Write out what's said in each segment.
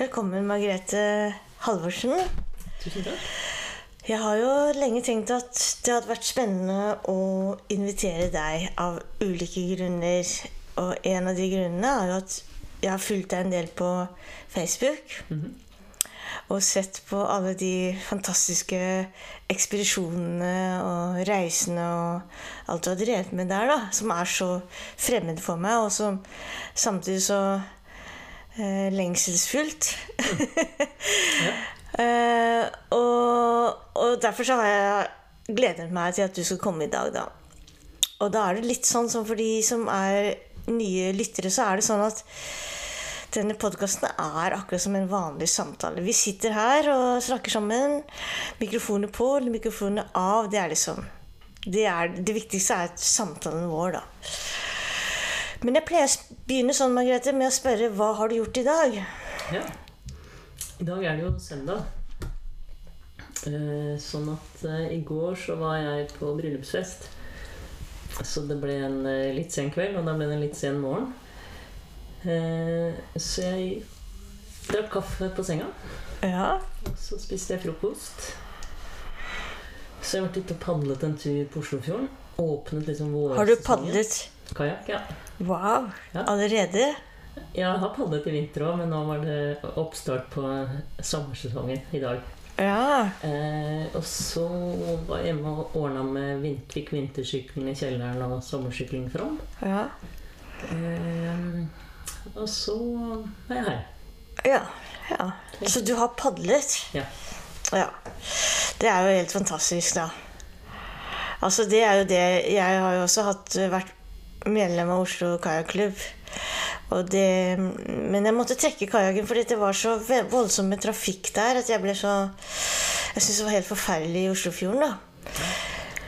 Velkommen, Margrethe Halvorsen. Tusen takk. Jeg har jo lenge tenkt at det hadde vært spennende å invitere deg av ulike grunner. Og en av de grunnene er jo at jeg har fulgt deg en del på Facebook. Og sett på alle de fantastiske ekspedisjonene og reisene og alt du har drevet med der, da. Som er så fremmed for meg, og som samtidig så lengselsfullt. Eh, og, og derfor så har jeg gledet meg til at du skal komme i dag, da. Og da er det litt sånn som for de som er nye lyttere, så er det sånn at denne podkasten er akkurat som en vanlig samtale. Vi sitter her og snakker sammen. Mikrofoner på eller mikrofoner av. Det er liksom Det, er, det viktigste er samtalen vår, da. Men jeg pleier å begynne sånn, Margrethe, med å spørre hva har du gjort i dag? Ja. I dag er det jo søndag. Eh, sånn at eh, i går så var jeg på bryllupsfest. Så det ble en eh, litt sen kveld, og da ble det en litt sen morgen. Så jeg drakk kaffe på senga. Ja. Og så spiste jeg frokost. Så jeg har vært ute og padlet en tur på Oslofjorden. Åpnet liksom vårsesongen. Har du padlet? Kajakk, ja. Wow. Ja. Allerede? Jeg har padlet i vinter òg, men nå var det oppstart på sommersesongen i dag. Ja. Eh, og så var jeg hjemme og ordna med fikk vintersykkelen i kjelleren og sommersykling fram. Ja. Eh, og så er jeg her. Ja. ja. Så du har padlet? Ja. Ja. Det er jo helt fantastisk, da. Altså, det er jo det Jeg har jo også hatt, vært medlem av Oslo Kajakklubb. Men jeg måtte trekke kajakken fordi det var så voldsom med trafikk der at jeg ble så Jeg syntes det var helt forferdelig i Oslofjorden, da.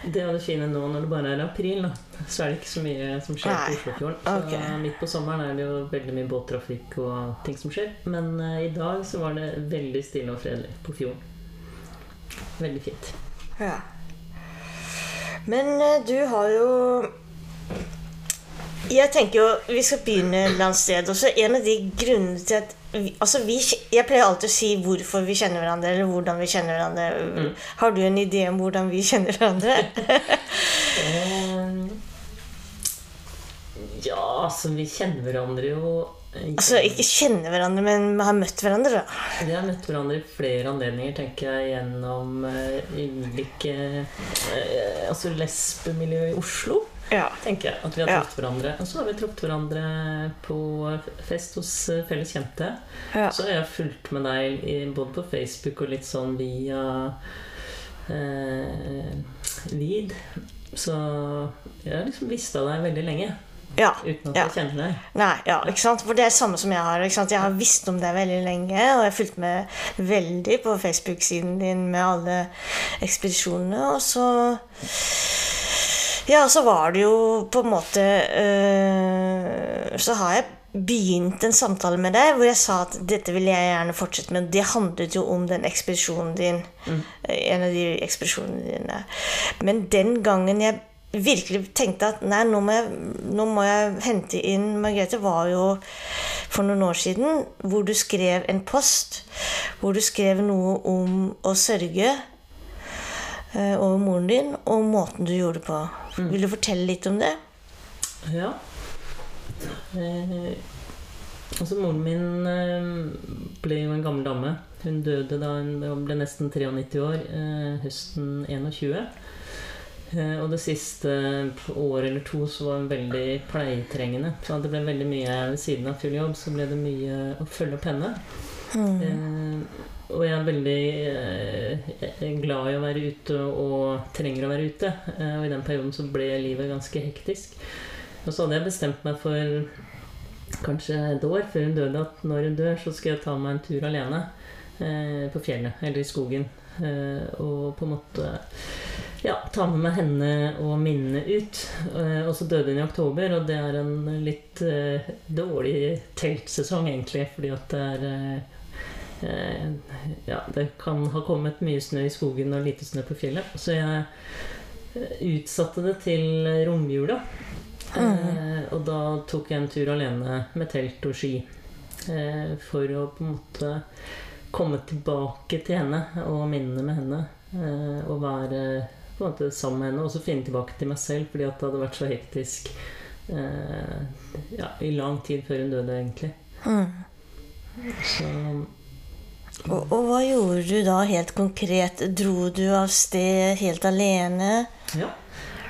Det er det fine nå når det bare er april, da. Så er det ikke så mye som skjer Nei. på Oslofjorden. Så okay. midt på sommeren er det jo veldig mye båttrafikk og ting som skjer. Men uh, i dag så var det veldig stille og fredelig på fjorden. Veldig fint. Ja. Men uh, du har jo Jeg tenker jo Vi skal begynne et eller annet sted. Også en av de grunnene til at vi, altså vi, Jeg pleier alltid å si hvorfor vi kjenner hverandre, eller hvordan vi kjenner hverandre. Har du en idé om hvordan vi kjenner hverandre? Eh, ja, altså vi kjenner hverandre jo eh, altså ikke kjenner hverandre, men har møtt hverandre, da. Vi har møtt hverandre i flere anledninger, tenker jeg, gjennom uh, ulike uh, Altså lesbemiljøet i Oslo, Ja. tenker jeg. At vi har truffet hverandre. Og så har vi truffet hverandre på fest hos eh, felles kjente. Ja. Så har jeg fulgt med deg i, både på Facebook og litt sånn via eh, Vid. Så jeg har liksom visst av deg veldig lenge. ja. Uten at Ja. jeg kjenner deg. Nei, ja, ikke sant? For det er det samme som jeg har. Ikke sant? Jeg har visst om deg veldig lenge, og jeg har fulgt med veldig på Facebook-siden din med alle ekspedisjonene. Og så Ja, så var det jo på en måte øh, Så har jeg begynt en samtale med deg hvor jeg sa at dette vil jeg gjerne fortsette med. Det handlet jo om den ekspedisjonen din. En av de ekspedisjonene dine. Men den gangen jeg virkelig tenkte at nei, nå må, jeg, nå må jeg hente inn Margrethe, var jo for noen år siden, hvor du skrev en post hvor du skrev noe om å sørge eh, over moren din, og måten du gjorde det på. Vil du fortelle litt om det? Ja. Eh, altså Moren min eh, ble jo en gammel dame. Hun døde da hun ble nesten 93 år, eh, høsten 21. Eh, og det siste året eller to så var hun veldig pleietrengende. Så det ble veldig mye ved siden av full jobb, så ble det mye å følge opp henne. Eh, og jeg er veldig eh, glad i å være ute og trenger å være ute. Eh, og i den perioden så ble livet ganske hektisk. Og så hadde jeg bestemt meg for kanskje et år før hun døde at når hun dør, så skal jeg ta meg en tur alene eh, på fjellet eller i skogen. Og på en måte ja, ta med meg henne og minnene ut. Og så døde hun i oktober, og det er en litt dårlig teltsesong egentlig, fordi at det er ja, det kan ha kommet mye snø i skogen og lite snø på fjellet. Så jeg eh, utsatte det til romjula. Eh, og da tok jeg en tur alene med telt og ski eh, for å på en måte komme tilbake til henne og minnene med henne. Eh, og være på en måte sammen med henne, og så finne tilbake til meg selv, fordi at det hadde vært så hektisk eh, ja, i lang tid før hun døde, egentlig. Mm. Så Og, og hva gjorde du da helt konkret? Dro du av sted helt alene? Ja.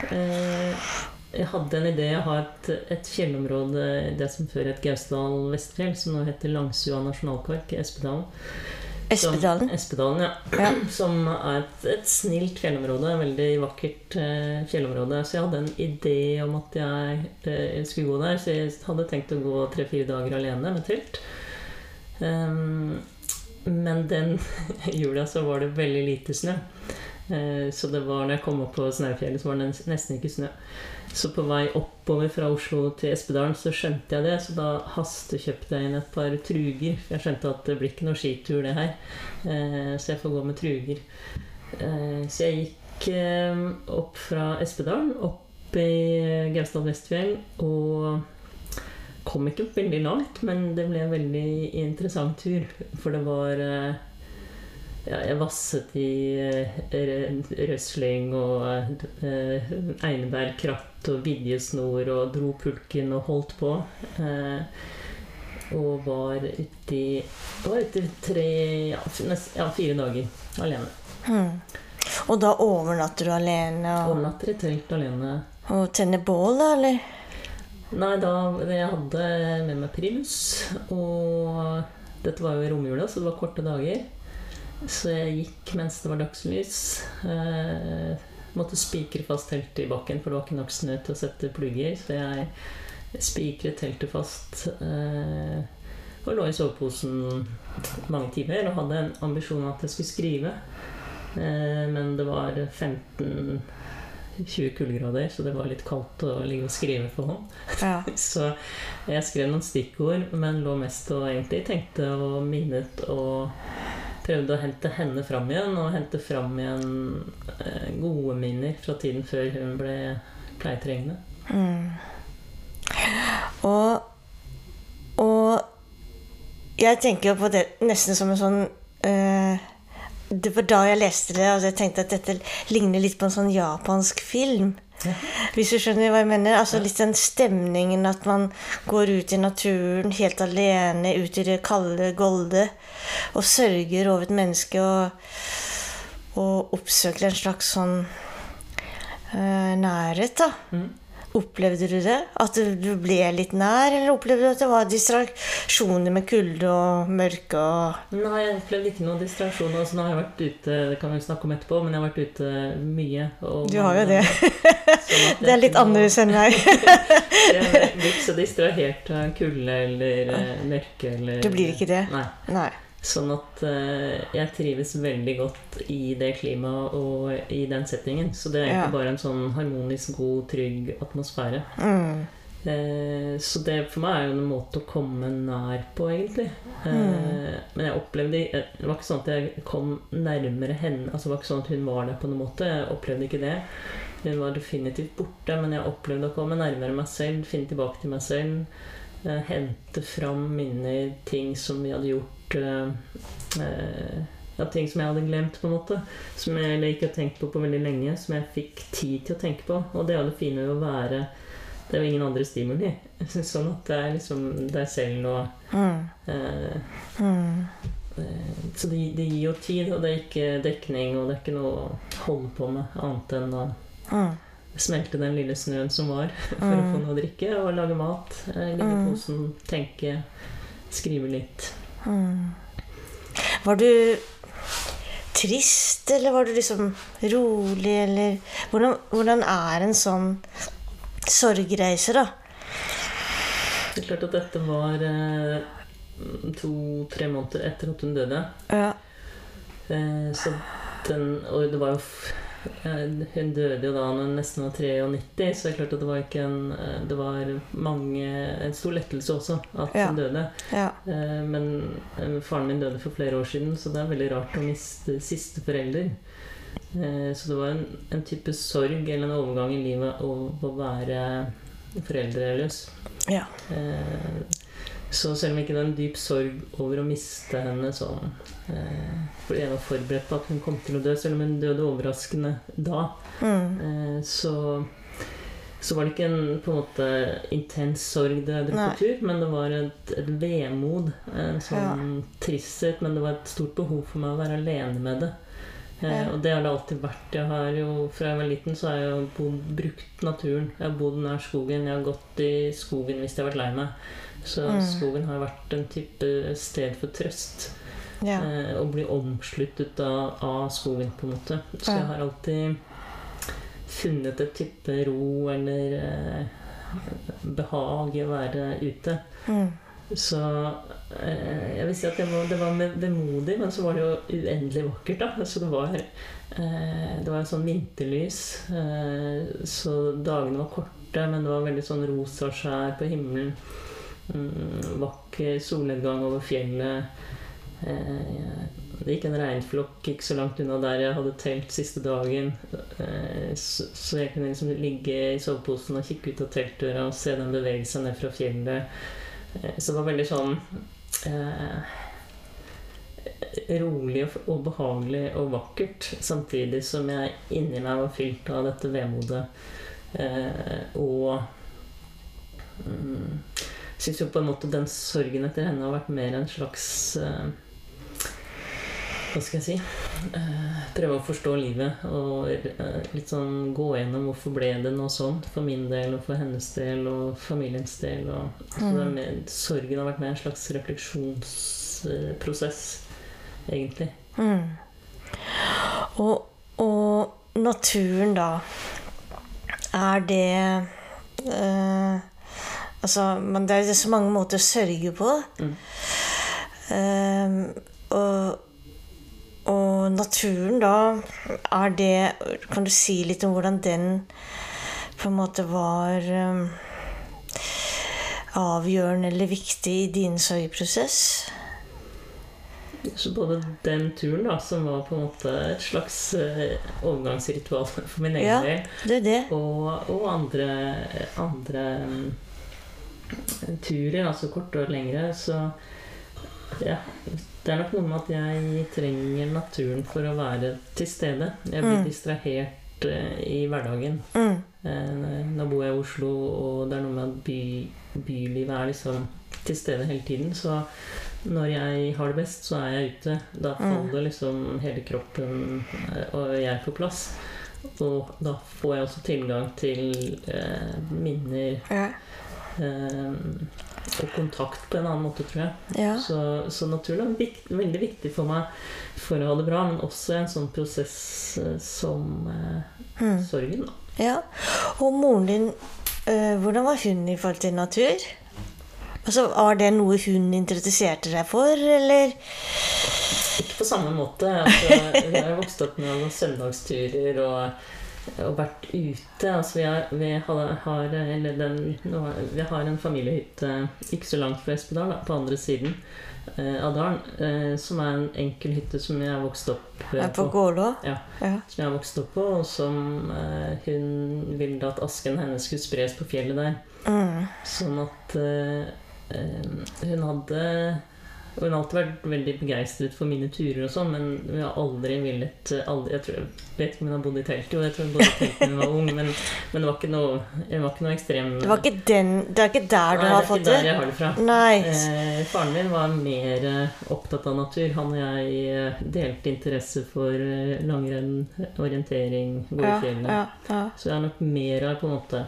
Eh, jeg hadde en idé. Jeg har et, et fjellområde, det som før het Gausdal Vestfjell, som nå heter Langsua nasjonalpark Espedalen. Espedalen. Som- Espedalen? Ja. Ja. Som er et, et snilt fjellområde. et Veldig vakkert eh, fjellområde. Så jeg hadde en idé om at jeg eh, skulle gå der. Så jeg hadde tenkt å gå tre-fire dager alene med telt. Ehm, men den jula så var det veldig lite snø. Eh, så det var når jeg kom opp på Snaufjellet, så var det nesten ikke snø. Så på vei oppover fra Oslo til Espedalen så skjønte jeg det, så da hastekjøpte jeg inn et par truger. Jeg skjønte at det blir ikke noe skitur, det her. Eh, så jeg får gå med truger. Eh, så jeg gikk opp fra Espedalen, opp i Gausdal Vestfjell, og kom ikke veldig langt, men det ble en veldig interessant tur. For det var eh, ja, Jeg vasset i eh, røsling og eh, einebærkratt og vidjesnor og dro pulken og holdt på. Eh, og var ute i var ute tre ja, nest, ja, fire dager alene. Hmm. Og da overnatter du alene og, Overnatter i telt alene. og tenner bål, da, eller? Nei, da Jeg hadde med meg primus, og dette var jo romjula, så det var korte dager. Så jeg gikk mens det var dagslys. Eh, måtte spikre fast teltet i bakken, for det var ikke nok snø til å sette plugger. Så jeg spikret teltet fast eh, og lå i soveposen mange timer og hadde en ambisjon om at jeg skulle skrive. Eh, men det var 15-20 kuldegrader, så det var litt kaldt å ligge og skrive for hånd. Ja. Så jeg skrev noen stikkord, men lå mest og egentlig tenkte og minnet og prøvde å hente henne fram igjen, og hente fram igjen eh, gode minner fra tiden før hun ble pleietrengende. Mm. Og, og jeg tenker jo på det nesten som en sånn eh, Det var da jeg leste det, og jeg tenkte at dette ligner litt på en sånn japansk film. Hvis du skjønner hva jeg mener? Altså Litt den stemningen at man går ut i naturen helt alene, ut i det kalde golde, og sørger over et menneske og, og oppsøker en slags sånn eh, nærhet, da. Mm. Opplevde du det? At du ble litt nær, eller opplevde du at det var distraksjoner med kulde og mørke og Nei, jeg opplevde ikke noen distraksjoner. Altså, nå har jeg vært ute det kan vi snakke om etterpå, men jeg har vært ute mye. Du har jo det. sånn Det er litt noe- annerledes enn meg. Jeg blir ikke så distrahert av kulde eller eh, mørke eller Du blir ikke det? Nei. Nei. Sånn at eh, jeg trives veldig godt i det klimaet og i den settingen. Så det er egentlig Ja. bare en sånn harmonisk, god, trygg atmosfære. Mm. Eh, så det for meg er jo en måte å komme nær på, egentlig. Eh, Mm. Men jeg opplevde eh, Det var ikke sånn at jeg kom nærmere henne. Altså Det var ikke sånn at hun var der på noen måte. Jeg opplevde ikke det. Hun var definitivt borte, men jeg opplevde å komme nærmere meg selv, finne tilbake til meg selv. Eh, hente fram minner, ting som vi hadde gjort eh, eh, ja, Ting som jeg hadde glemt, på en måte. Som jeg eller ikke har tenkt på på veldig lenge. Som jeg fikk tid til å tenke på. Og det er jo det fine ved å være Det er jo ingen andre stimuli. Sånn at det er liksom deg selv og Mm. eh, Mm. eh, Så det, det gir jo tid, og det er ikke dekning, og det er ikke noe å holde på med annet enn å Mm. smelte den lille snøen som var, for å få noe å drikke, og lage mat. eh, Ligge i Mm. posen, tenke, skrive litt. Mm. Var du trist, eller var du liksom rolig, eller Hvordan, hvordan er en sånn sorgreise, da? Det er klart at dette var eh, to-tre måneder etter at hun døde. Ja. Eh, så den Og det var jo Hun døde jo da når hun nesten var 93, så det er klart at det var ikke en eh, Det var mange En stor lettelse også at Ja. hun døde. ja. Eh, Men eh, faren min døde for flere år siden, så det er veldig rart å miste siste forelder. Eh, Så det var en, en type sorg eller en overgang i livet å, å være foreldreløs. Ja. Eh, Så selv om ikke det var en dyp sorg over å miste henne sånn eh, Fordi jeg var forberedt på at hun kom til å dø, selv om hun døde overraskende da, Mm. eh, så så var det ikke en på en måte intens sorg det dro på tur, men det var et, et vemod. En sånn tristhet, men det var et stort behov for meg å være alene med det. Eh, og det har det alltid vært. Jeg har jo, Fra jeg var liten, så har jeg bodd, brukt naturen. Jeg har bodd nær skogen. Jeg har gått i skogen hvis jeg har vært lei meg. Så Mm. skogen har vært en type sted for trøst. Ja. Eh, å bli omsluttet av, av skogen, på en måte. Så jeg har alltid funnet et type ro eller eh, behag i å være ute. Mm. Så eh, jeg vil si at det var, det var vemodig, men så var det jo uendelig vakkert. da. Så det var, eh, det var en sånn vinterlys. Eh, så dagene var korte, men det var veldig sånn rosa skjær på himmelen. Mm, vakker solnedgang over fjellet. Det gikk en regnflokk ikke så langt unna der jeg hadde telt siste dagen. Så jeg kunne liksom ligge i soveposen og kikke ut av teltdøra og se den bevege seg ned fra fjellet. Eh, det var veldig sånn eh, rolig og behagelig og vakkert. Samtidig som jeg inni meg var fylt av dette vemodet. Eh, og mm, syns jo på en måte den sorgen etter henne har vært mer en slags eh, Hva skal jeg si? Eh, prøve å forstå livet og eh, litt sånn gå gjennom hvorfor ble det noe sånn for min del og for hennes del og familiens del. Og, så det er sorgen har vært med en slags refleksjonsprosess, egentlig. Mm. Og, og naturen, da Er det øh, Altså, men det er så mange måter å sørge på. Mm. Eh, og, og naturen, da Er det Kan du si litt om hvordan den på en måte var um, avgjørende eller viktig i din sorgprosess? Så både den turen, da, som var på en måte et slags eh, overgangsritual for min egen Ja. del, Det det. og, og andre, andre um, turer, altså korte og lengre, så ja. Det er nok noe med at jeg trenger naturen for å være til stede. Jeg blir Mm. distrahert eh, i hverdagen. Mm. Eh, Nå bor jeg i Oslo, og det er noe med at by, bylivet er liksom til stede hele tiden. Så når jeg har det best, så er jeg ute. Da Mm. faller liksom hele kroppen eh, og jeg på plass. Og da får jeg også tilgang til eh, minner Ja. Eh, og kontakt på en annen måte, tror jeg. ja. Så, så naturen er vikt, veldig viktig for meg for å ha det bra, men også en sånn prosess eh, som eh, Mm. sorgen. da. Ja, og moren din, øh, hvordan var hun i forhold til natur? Altså, Var det noe hun interesserte deg for, eller? Ikke på samme måte. Altså, vi har jo vokst opp med noen søndagsturer og, og vært ute. Altså, vi har, vi har, den, vi har en familiehytte ikke så langt fra Espedal, da, på andre siden eh, av dalen. Eh, som er en enkel hytte som jeg har vokst opp eh, Er på på. Ja. Ja. Som jeg har vokst opp på, og som eh, hun ville at asken hennes skulle spres på fjellet der. Mm. Sånn at eh, eh, hun hadde Hun har alltid vært veldig begeistret for mine turer, og sånn, men vi har aldri villet eh, aldri, jeg, tror, jeg vet ikke om hun har bodd i telt, jo, jeg tror hun bodde i telt da hun var ung, men, men det var ikke noe, var ikke noe ekstrem Det var ikke den Det er ikke der du Nei, har det Nei, det er ikke der jeg har det fra. Nei. Eh, faren min var mer eh, opptatt av natur. Han og jeg eh, delte interesse for langrenn, orientering, gå i Ja, ja, ja. Så jeg er nok mer av på en måte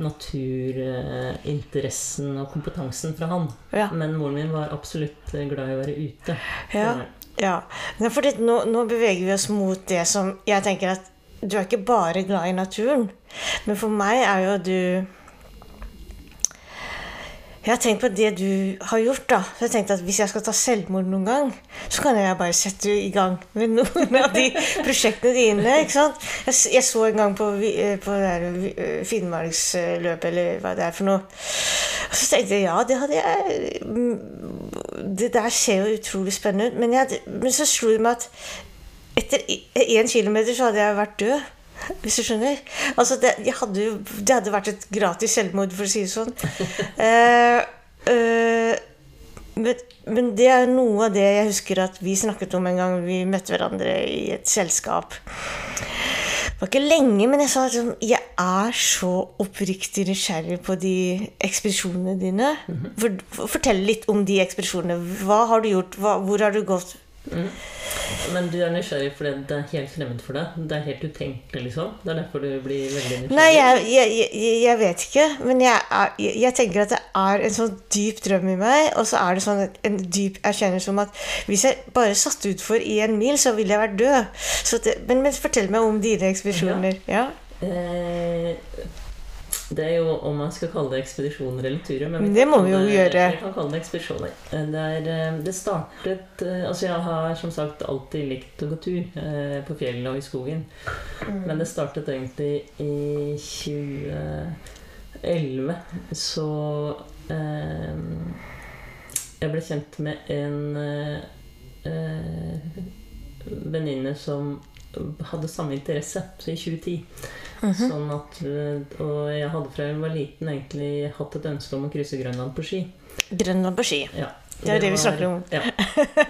naturinteressen og kompetansen fra han. Ja. Men moren min var absolutt eh, glad i å være ute. ja. ja. Fordi nå, nå beveger vi oss mot det som Jeg tenker at du er ikke bare glad i naturen. Men for meg er jo du Jeg har tenkt på det du har gjort. da. Så jeg har tenkt at Hvis jeg skal ta selvmord noen gang, så kan jeg bare sette i gang med noen av de prosjektene dine. ikke sant? Jeg, jeg så en gang på, eh, på eh, Finnmarksløpet, eller hva det er for noe. Og så tenkte jeg ja, det hadde jeg mm, Det der ser jo utrolig spennende ut. Men, jeg, men så slo det meg at etter én kilometer så hadde jeg vært død. Hvis du skjønner? Altså, det, jeg hadde, jo- det hadde vært et gratis selvmord, for å si det sånn. Uh, uh, Men, men det er noe av det jeg husker at vi snakket om en gang vi møtte hverandre i et selskap. Det var ikke lenge, men jeg sa at sånn, jeg er så oppriktig nysgjerrig på de ekspedisjonene dine. For, for, fortell litt om de ekspedisjonene. Hva har du gjort? Hva, hvor har du gått? Men du er nysgjerrig fordi det er helt fremmed for deg? Det er helt utenkelig, liksom? Det er derfor du blir veldig nysgjerrig? Nei, jeg, jeg, jeg, vet ikke. Men jeg, jeg, tenker at det er en sånn dyp drøm i meg. Og så er det sånn en dyp erkjennelse om at hvis jeg bare satt utfor i en mil, så ville jeg vært død. Så det, men, men fortell meg om dine ekspedisjoner. Ja. Eh, det er jo om man skal kalle det ekspedisjoner eller turer. Men det må vi jo det- gjøre. Vi kan kalle det ekspedisjoner. Eh, Det, er, eh, det startet eh, Altså, jeg har som sagt alltid likt å gå tur eh, på fjellene og i skogen. Men det startet egentlig i 2011. Så eh, jeg ble kjent med en eh, venninne som hadde samme interesse, så i 2010. Sånn at, eh, og jeg hadde fra jeg var liten egentlig hatt et ønske om å krysse Grønland på ski. Grønland på ski. Ja. Det er det vi snakker om. Ja.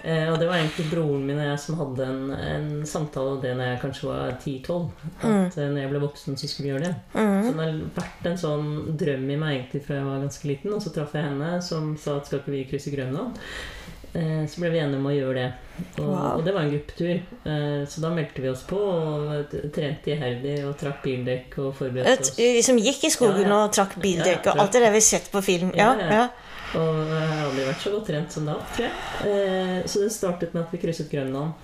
Eh, og det var egentlig broren min og jeg som hadde en, en samtale om det når jeg kanskje var 10-12. At mm. når jeg ble voksen, så skulle vi gjøre det. Mm. Så det har vært en sånn drøm i meg egentlig fra jeg var ganske liten. Og så traff jeg henne som sa at skal ikke vi krysse Grønland? Eh, så ble vi enige om å gjøre det. Og, Wow. og det var en gruppetur. Eh, så da meldte vi oss på og trente iherdig og trakk bildekk og forberedte oss. vi gikk i skogen Ja, ja. og trakk bildekk Ja, og alt det der vi har sett på film. Ja. Og jeg har aldri vært så godt trent som da, tror jeg. Eh, så det startet med at vi krysset Grønland.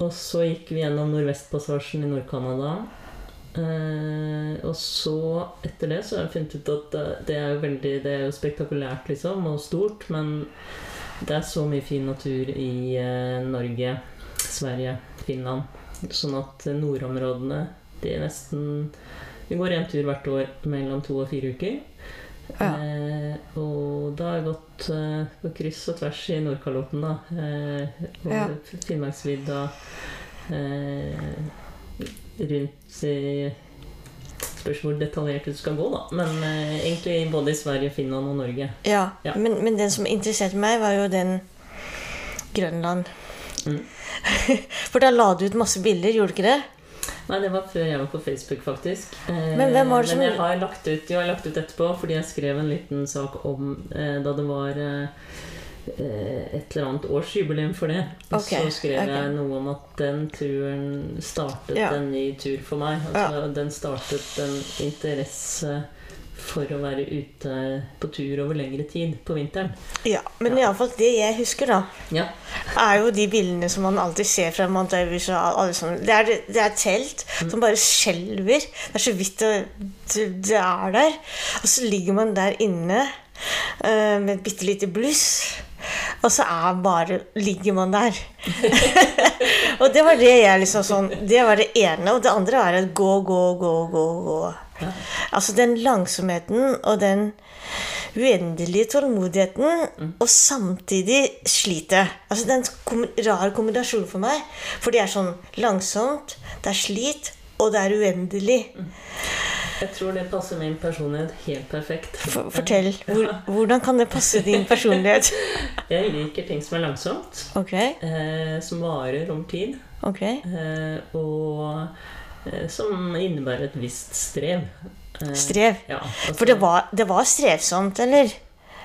Og så gikk vi gjennom Nordvestpassasjen i Nord-Canada. Uh, og så, etter det, så har jeg funnet ut at det, det er jo veldig Det er jo spektakulært, liksom, og stort, men det er så mye fin natur i eh, Norge, Sverige, Finland. Sånn at eh, nordområdene det er nesten Vi går en tur hvert år mellom to og fire uker. Ja. Eh, og da har jeg gått eh, på kryss og tvers i Nordkalotten, da. Eh, og Ja. Finnmarksvidda. Eh, rundt i Spørs hvor detaljert du skal gå, da. Men eh, egentlig både i Sverige, Finland og Norge. Ja, Ja. Men, men den som interesserte meg, var jo den Grønland. Mm. For da la du ut masse bilder, gjorde du ikke det? Nei, det var før jeg var på Facebook, faktisk. Eh, Men hvem var det som- Men jeg har lagt ut, jeg har lagt ut etterpå, fordi jeg skrev en liten sak om eh, da det var eh, et eller annet årsjubileum for det. Og okay, så skrev okay. jeg noe om at den turen startet Ja. en ny tur for meg. Altså, Den startet en interesse for å være ute på tur over lengre tid på vinteren. Ja, Men iallfall det jeg husker, da, Ja. er jo de bildene som man alltid ser fra sånne. Det, er, det er telt som bare skjelver. Det er så vidt det, det, det er der. Og så ligger man der inne eh, med et bitte lite bluss. Og så er bare ligger man der. og det var det jeg liksom sånn Det var det ene. Og det andre er at gå, gå, gå, gå, gå. Altså den langsomheten og den uendelige tålmodigheten, og samtidig slitet. Altså det er en kom rar kombinasjon for meg. For det er sånn langsomt, det er slit, og det er uendelig. Jeg tror det passer min personlighet helt perfekt. For, fortell. Hvor, hvordan kan det passe din personlighet? Jeg liker ting som er langsomt, Okay. eh, som varer om tid. Okay. Eh, og eh, som innebærer et visst strev. Eh, Strev. Ja, altså, For det var, det var strevsomt, eller?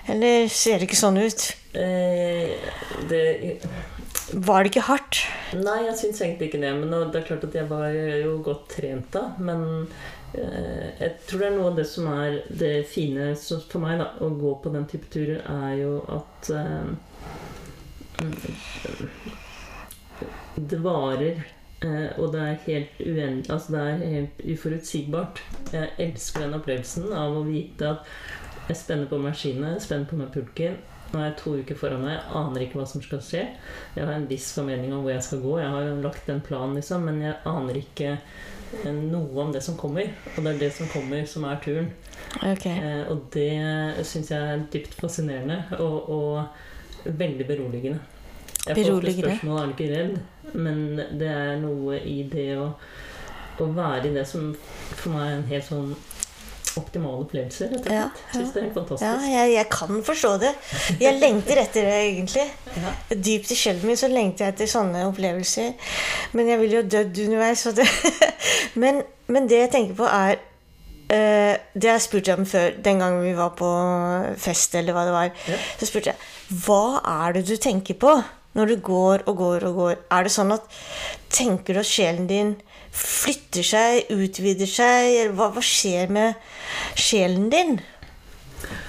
Eller ser det ikke sånn ut? eh, det, Var det ikke hardt? Nei, jeg syns egentlig ikke det. Men det er klart at jeg var jo godt trent da. Men jeg tror det er noe av det som er det fine for meg, da, å gå på den type turer, er jo at eh, det varer. eh, og det er helt uendelig Altså det er helt uforutsigbart. Jeg elsker den opplevelsen av å vite at jeg spenner på maskinen, spenner på meg pulken. Nå er jeg to uker foran meg, jeg aner ikke hva som skal skje. Jeg har en viss formening om hvor jeg skal gå, jeg har lagt en plan, liksom, men jeg aner ikke eh, noe om det som kommer. Og det er det som kommer, som er turen. Okay. Eh, og det syns jeg er dypt fascinerende og, og veldig beroligende. Jeg får ofte spørsmål er du ikke redd, men det er noe i det å, å være i det som for meg er en helt sånn optimale opplevelser. Jeg Ja. Synes det er helt fantastisk. Ja, jeg, jeg kan forstå det. Jeg lengter etter det, egentlig. Ja. Dypt i sjelen min så lengter jeg etter sånne opplevelser. Men jeg ville jo dødd underveis. Det. Men, men det jeg tenker på, er eh, Det jeg spurte om før, den gangen vi var på fest, eller hva det var. Ja. Så spurte jeg hva er det du tenker på når du går og går og går. Er det sånn at Tenker du at sjelen din flytter seg, utvider seg? Hva, hva skjer med sjelen din?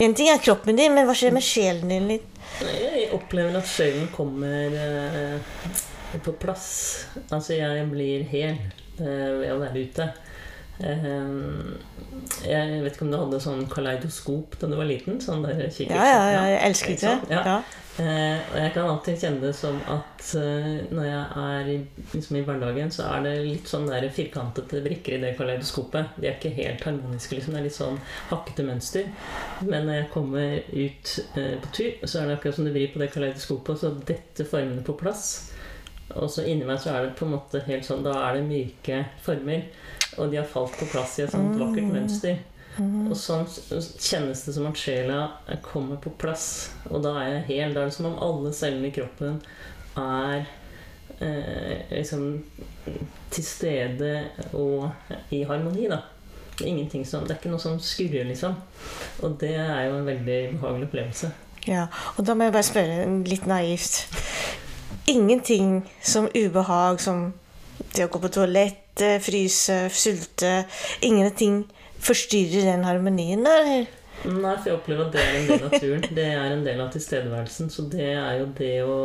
En ting er kroppen din, men hva skjer med sjelen din? Jeg opplever at sjelen kommer eh, på plass. Altså, jeg blir hel eh, ved å være ute. Eh, jeg vet ikke om du hadde sånn kaleidoskop da du var liten? Sånn der kikkert? Ja, ja, ja, jeg elsket det. Ja. Ja. Eh, og jeg kan alltid kjenne det som at eh, når jeg er i, liksom i hverdagen, så er det litt sånn der firkantete brikker i det kaleidoskopet. De er ikke helt harmoniske, liksom. Det er litt sånn hakkete mønster. Men når jeg kommer ut eh, på tur, så er det akkurat som du vrir på det kaleidoskopet, så detter formene på plass. Og så inni meg så er det på en måte helt sånn Da er det myke former. Og de har falt på plass i et sånt vakkert mønster. Og sånn kjennes det som at sjela kommer på plass. Og da er jeg hel. Da er det som om alle cellene i kroppen er eh, liksom til stede og i harmoni, da. Det er, ingenting som, det er ikke noe som skurrer, liksom. Og det er jo en veldig behagelig opplevelse. Ja, og da må jeg bare spørre litt naivt. Ingenting som ubehag, som det å gå på toalett, fryse, sulte Ingenting forstyrrer den harmonien, der. Nei, for jeg opplever at det er en del av turen. Det er en del av tilstedeværelsen. Så det er jo det å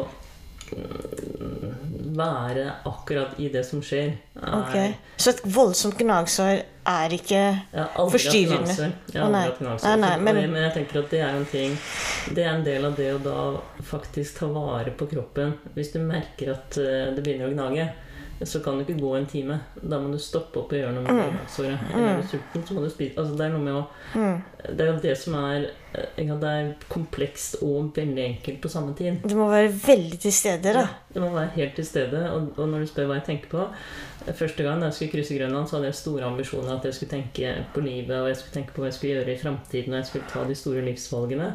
mm, være akkurat i det som skjer. Er, Ok. Så et voldsomt gnagsår er ikke Forstyrrende. Jeg har aldri hatt gnagsår. Men- men jeg tenker at det er en ting Det er en del av det å da faktisk ta vare på kroppen. Hvis du merker at eh, det begynner å gnage, så kan du ikke gå en time. Da må du stoppe opp og gjøre noe med Mm. det. Eller er du sulten, så må du spise Altså, det er noe med å mm. Det er jo det som er Det er komplekst og veldig enkelt på samme tid. Du må være veldig til stede, da. Ja, du må være helt til stede. Og, og når du spør hva jeg tenker på Første gang jeg skulle krysse Grønland, så hadde jeg store ambisjoner. At jeg skulle tenke på livet og jeg skulle tenke på hva jeg skulle gjøre i framtiden. Og jeg skulle ta de store livsvalgene.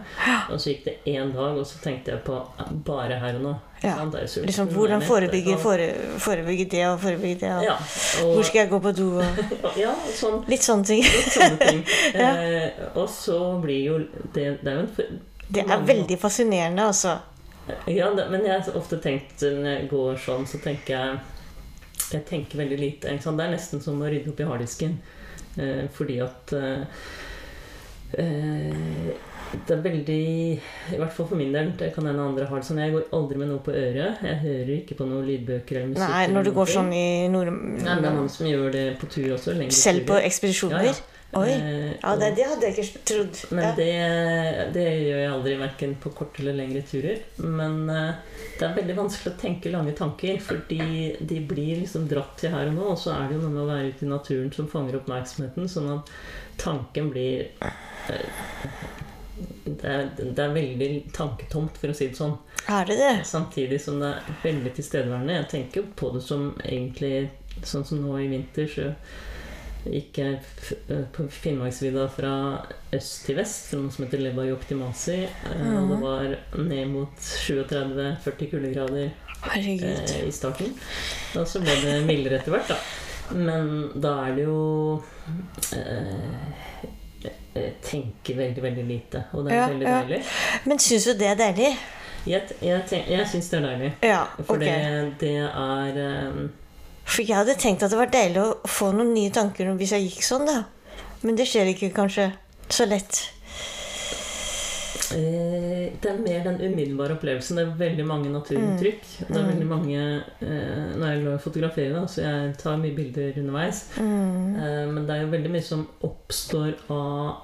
Og så gikk det én dag, og så tenkte jeg på eh, bare her og nå. Ja. Sulten? Liksom, hvordan forebygge, fore, forebygge det og forebygge det? Og Ja, Hvor skal jeg gå på do? Og ja, sånn litt sånne ting. litt sånne ting. Ja. eh, og så blir jo det Det er jo en Det er veldig fascinerende, altså. Ja, det, men jeg har ofte tenkt når jeg går sånn, så tenker jeg Jeg tenker veldig lite. Det er nesten som å rydde opp i harddisken. Eh, fordi at eh, eh, Det er veldig I hvert fall for min del. Det kan hende andre har det sånn. Jeg går aldri med noe på øret. Jeg hører ikke på noen lydbøker eller musikk. Nei, når du går ting. sånn i nord... Nei, Det er noen som gjør det på tur også. Selv på ekspedisjoner? Ja, Oi. Eh, Ja, det, det hadde jeg ikke trodd. men Ja. det, det gjør jeg aldri, verken på korte eller lengre turer. Men eh, det er veldig vanskelig å tenke lange tanker, fordi de blir liksom dratt til her og nå. Og så er det jo noe med å være ute i naturen som fanger oppmerksomheten, sånn at tanken blir eh, det er, det er veldig tanketomt, for å si det sånn. Er det det? Samtidig som det er veldig tilstedeværende. Jeg tenker på det som egentlig Sånn som nå i vinter, så gikk jeg eh, på Finnmarksvidda fra øst til vest, fra noe som heter Leva Optimasi. Eh, og det var ned mot 37-40 kuldegrader eh, i starten. Og så ble det mildere etter hvert, da. Men da er det jo eh, Jeg tenker veldig, veldig lite. Og det er Ja, veldig ja. deilig. Men syns du det er deilig? Jeg, jeg, jeg syns det er deilig. Ja, For ok. det, det er eh, For jeg hadde tenkt at det var deilig å få noen nye tanker hvis jeg gikk sånn, da. Men det skjer ikke kanskje så lett. eh, Det er mer den umiddelbare opplevelsen. Det er veldig mange naturinntrykk. Det er Mm. veldig mange eh, Nå er jeg glad i å fotografere, da, så jeg tar mye bilder underveis. Mm. Eh, men det er jo veldig mye som oppstår av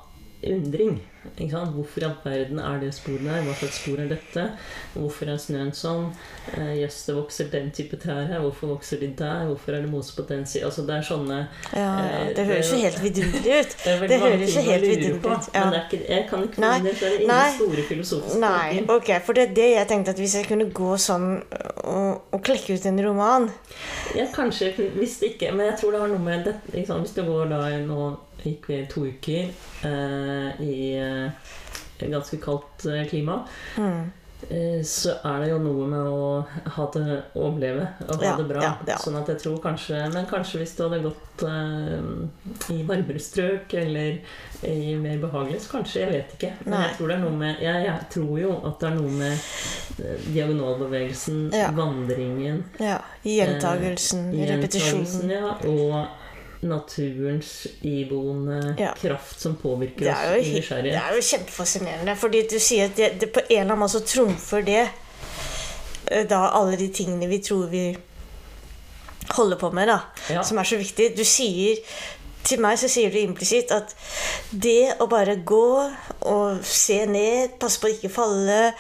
undring. Hvorfor i all verden er det sporet der? Hva slags spor er dette? Hvorfor er snøen sånn? Eh, Jøss, det vokser den type trær her. Hvorfor vokser de der? Hvorfor er det mose på den siden? Altså, det er sånne Ja, Eh, det høres jo helt vidunderlig ut. Det, Det høres jo helt vidunderlig ut, ja. Men det er ikke, jeg kan ikke Nei, det. Det nei. store filosofiske Nei, ok, for det er det jeg tenkte at hvis jeg kunne gå sånn og, og klekke ut en roman Ja, kanskje, hvis det ikke Men jeg tror det har noe med det liksom. Hvis du går da nå gikk vi to uker eh, i eh, ganske kaldt eh, klima. Mm. Eh, så er det jo noe med å ha det, overleve og ha Ja, det bra. ja, ja. Sånn at jeg tror kanskje Men kanskje hvis du hadde gått eh, i varmere strøk eller i mer behagelig, så kanskje. Jeg vet ikke. Men Nei. jeg tror det er noe med jeg, jeg tror jo at det er noe med eh, diagonalbevegelsen, Ja. vandringen. Gjentagelsen, repetisjonen. ja, og naturens iboende Ja. kraft som påvirker er, oss i nysgjerrighet. det er jo kjempefascinerende, fordi du sier at det, det på en eller annen måte så trumfer det eh, da alle de tingene vi tror vi holder på med, da, Ja. som er så viktig. Du sier til meg så sier du implisitt at det å bare gå og se ned, passe på å ikke falle,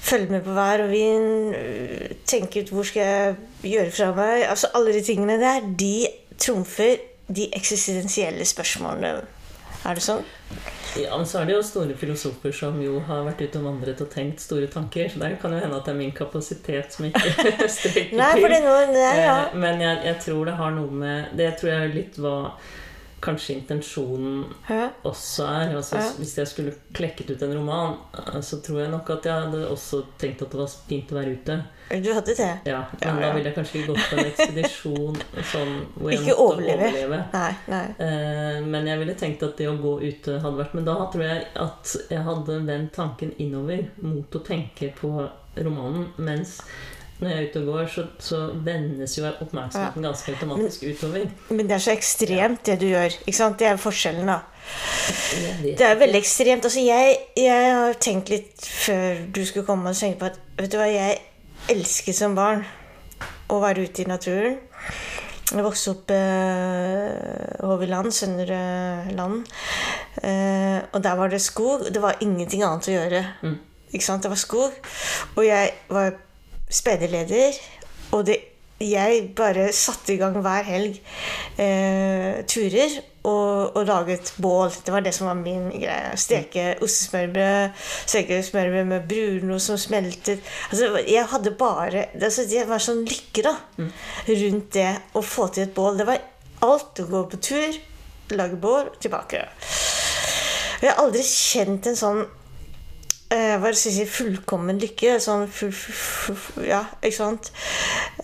følge med på vær og vind, øh, tenke ut hvor skal jeg gjøre fra meg altså Alle de tingene der, de trumfer de eksistensielle spørsmålene. Er det sånn? Ja, men så er det jo store filosofer som jo har vært ute og vandret og tenkt store tanker, så der kan jo hende at det er min kapasitet som ikke strekker Nei, for det noe Nei, ja. Eh, Men jeg, jeg tror det har noe med Det tror jeg litt var kanskje intensjonen ja. også er. Altså, Hvis jeg skulle klekket ut en roman, eh, så tror jeg nok at jeg hadde også tenkt at det var fint å være ute. Du hadde det? Ja, Men Ja, da ville jeg kanskje gått på en ekspedisjon sånn, hvor jeg Ikke måtte overleve. overleve. Nei. nei. Eh, Men jeg ville tenkt at det å gå ute hadde vært Men da tror jeg at jeg hadde vendt tanken innover mot å tenke på romanen. Mens når jeg er ute og går, så, så vendes jo oppmerksomheten ganske automatisk utover. Men det er så ekstremt, det du gjør. Ikke sant? Det er forskjellen, da. Det er veldig ekstremt. Altså, jeg, jeg har tenkt litt før du skulle komme og tenke på at Vet du hva, jeg elsket som barn å være ute i naturen. Jeg vokste opp eh, Håviland, Søndre Land. Eh, og der var det skog. Det var ingenting annet å gjøre. Mm. Ikke sant? Det var skog. Og jeg var speiderleder. Og det, jeg bare satte i gang hver helg eh, turer og, og laget bål. Det var det som var min greie. Steke ostesmørbrød, steke smørbrød med brunost som smeltet. Altså, jeg hadde bare altså, Det var sånn lykke da rundt det å få til et bål. Det var alt å gå på tur, lage bål, tilbake. Jeg har aldri kjent en sånn hva skal jeg si, fullkommen lykke. Sånn full, full, full, Ja, ikke sant?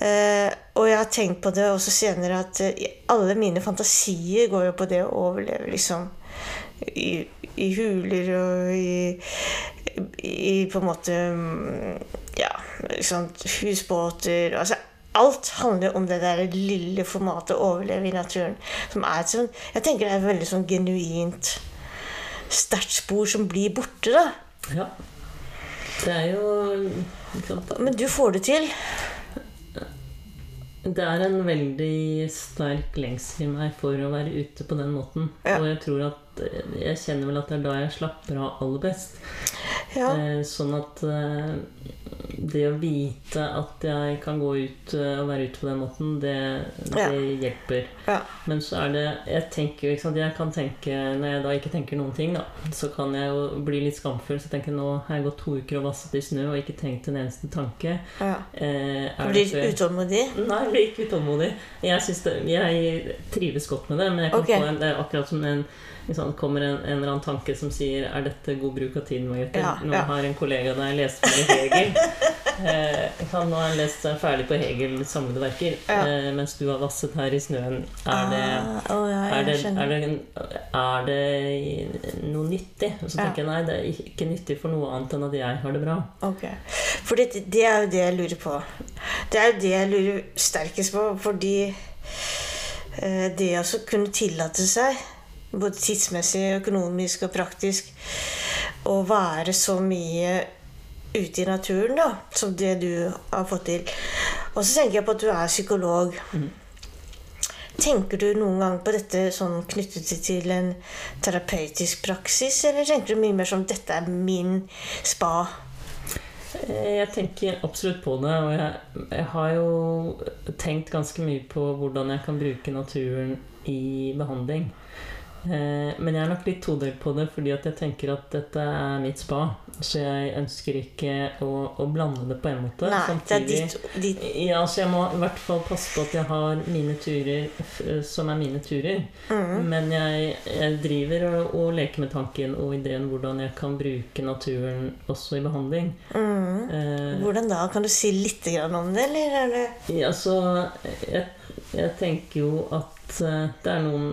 Eh, og jeg har tenkt på det også senere at eh, alle mine fantasier går jo på det å overleve, liksom. I, i huler og i, i på en måte mm, Ja, sant, husbåter altså Alt handler om det der lille formatet å overleve i naturen. Som er et sånn, jeg tenker det er et veldig sånn genuint sterkt spor som blir borte, da. Ja. Det er jo sant, Men du får det til. Det er en veldig sterk lengsel i meg for å være ute på den måten. Ja. Og jeg tror at Jeg kjenner vel at det er da jeg slapper av aller best. Ja. Eh, sånn at eh, det å vite at jeg kan gå ut eh, og være ute på den måten, det, det Ja. hjelper. Ja. Men så er det Jeg tenker ikke sant Jeg kan tenke Når jeg da ikke tenker noen ting, da, så kan jeg jo bli litt skamfull. Så jeg tenker nå har jeg gått to uker og vasset i snø og ikke tenkt en eneste tanke. ja. Eh, er Blir du utålmodig. Nei, jeg blir ikke utålmodig. Jeg, det, jeg trives godt med det, men jeg kan okay. få en, det er akkurat som en liksom, kommer en, en eller annen tanke som sier Er dette god bruk av tiden, Margrethe? Ja, Nå ja. har en kollega der lest for ferdig Hegel han, Nå har lest seg ferdig på Hegel samlede verker, Ja. eh, mens du har vasset her i snøen. Er det ah, oh ja, er det, er, det, er det noe nyttig? Og så Ja. jeg nei, det er ikke nyttig for noe annet enn at jeg har det bra. Ok. For det, det er jo det jeg lurer på. Det er jo det jeg lurer sterkest på, fordi eh, det å kunne tillate seg, både tidsmessig, økonomisk og praktisk, å være så mye ute i naturen, da, som det du har fått til. Og så tenker jeg på at du er psykolog. Tenker du noen gang på dette sånn knyttet til en terapeutisk praksis, eller tenker du mye mer som dette er min spa? Eh, Jeg tenker absolutt på det, og jeg, jeg har jo tenkt ganske mye på hvordan jeg kan bruke naturen i behandling. Eh, men jeg er nok litt todelt på det, fordi at jeg tenker at dette er mitt spa. Så jeg ønsker ikke å, å blande det på en måte. Nei, det er ditt, ditt Ja, så jeg må i hvert fall passe på at jeg har mine turer som er mine turer. mm, Men jeg, jeg driver og, og leker med tanken og ideen hvordan jeg kan bruke naturen også i behandling. mm. Eh, Hvordan da? Kan du si litt om det, eller er ja, så jeg, jeg tenker jo at eh, det er noen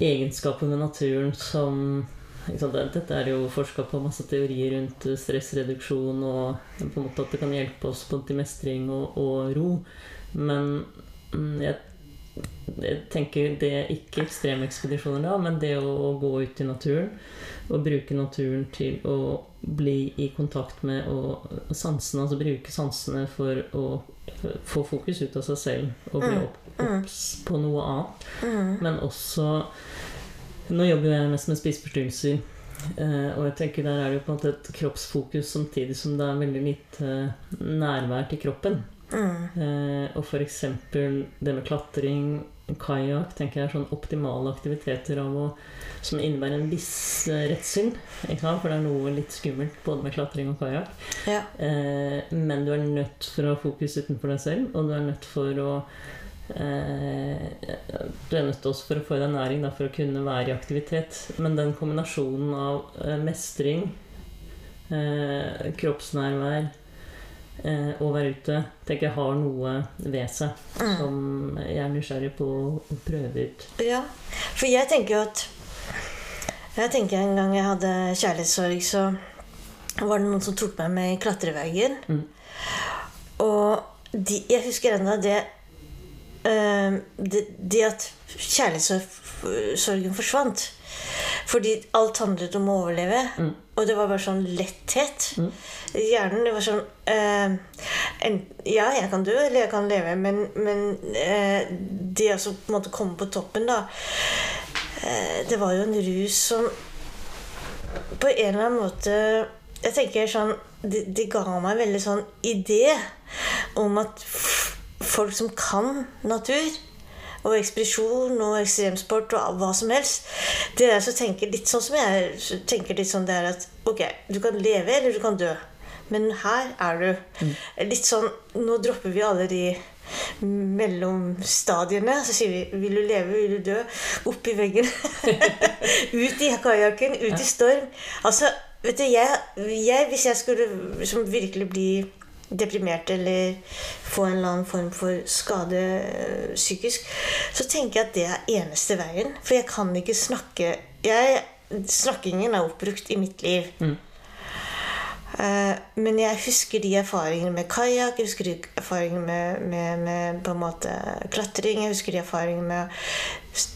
egenskaper med naturen som Dette er jo forska på masse teorier rundt stressreduksjon og på en måte at det kan hjelpe oss på til mestring og, og ro. Men mm, jeg, jeg tenker det er ikke ekstremekspedisjoner da, men det å, å gå ut i naturen og bruke naturen til å bli i kontakt med og sansene, altså bruke sansene for å få fokus ut av seg selv og bli Mm, opp. Obs på noe annet. mm, Men også Nå jobber jeg mest med spiseforstyrrelser. Uh, og jeg tenker der er det jo på en måte et kroppsfokus samtidig som det er veldig lite nærvær til kroppen. mm, Uh, og f.eks. det med klatring, kajakk, tenker jeg er sånn optimale aktiviteter av å, som innebærer en viss redsel. For det er noe litt skummelt både med klatring og kajakk. ja. Men du er nødt for å ha fokus utenfor deg selv, og du er nødt for å eh, til også for å få deg næring da, for å kunne være i aktivitet. Men den kombinasjonen av eh, mestring, eh, kroppsnærvær eh, og være ute, tenker jeg har noe ved seg Mm. som jeg er nysgjerrig på å, å prøve ut. Ja, for jeg tenker jo at Jeg tenker En gang jeg hadde kjærlighetssorg, så var det noen som tok meg med i klatreveggen. Mm. Og de, jeg husker ennå det, det Det at kjærlighetssorgen forsvant. Fordi alt handlet om å overleve. Mm. Og det var bare sånn letthet. Mm. Hjernen det var sånn eh, en, Ja, jeg kan dø, eller jeg kan leve, men, men eh, det å så på en måte komme på toppen, da eh, Det var jo en rus som på en eller annen måte Jeg tenker sånn Det, det ga meg en veldig sånn idé om at folk som kan natur og ekspedisjon og ekstremsport og hva som helst. Det er som tenker litt sånn som jeg tenker litt sånn det er at ok, du kan leve eller du kan dø. Men her er du. Litt sånn Nå dropper vi alle de mellomstadiene. Så sier vi vil du leve, vil du dø? Opp i veggen. ut i kajakken, ut i storm. Altså, vet du, jeg, jeg Hvis jeg skulle liksom virkelig bli deprimert eller få en eller annen form for skade øh, psykisk, så tenker jeg at det er eneste veien. For jeg kan ikke snakke jeg, Snakkingen er oppbrukt i mitt liv. Mm. Uh, men jeg husker de erfaringene med kajakk, jeg husker de erfaringene med, med, med på en måte klatring. Jeg husker de erfaringene med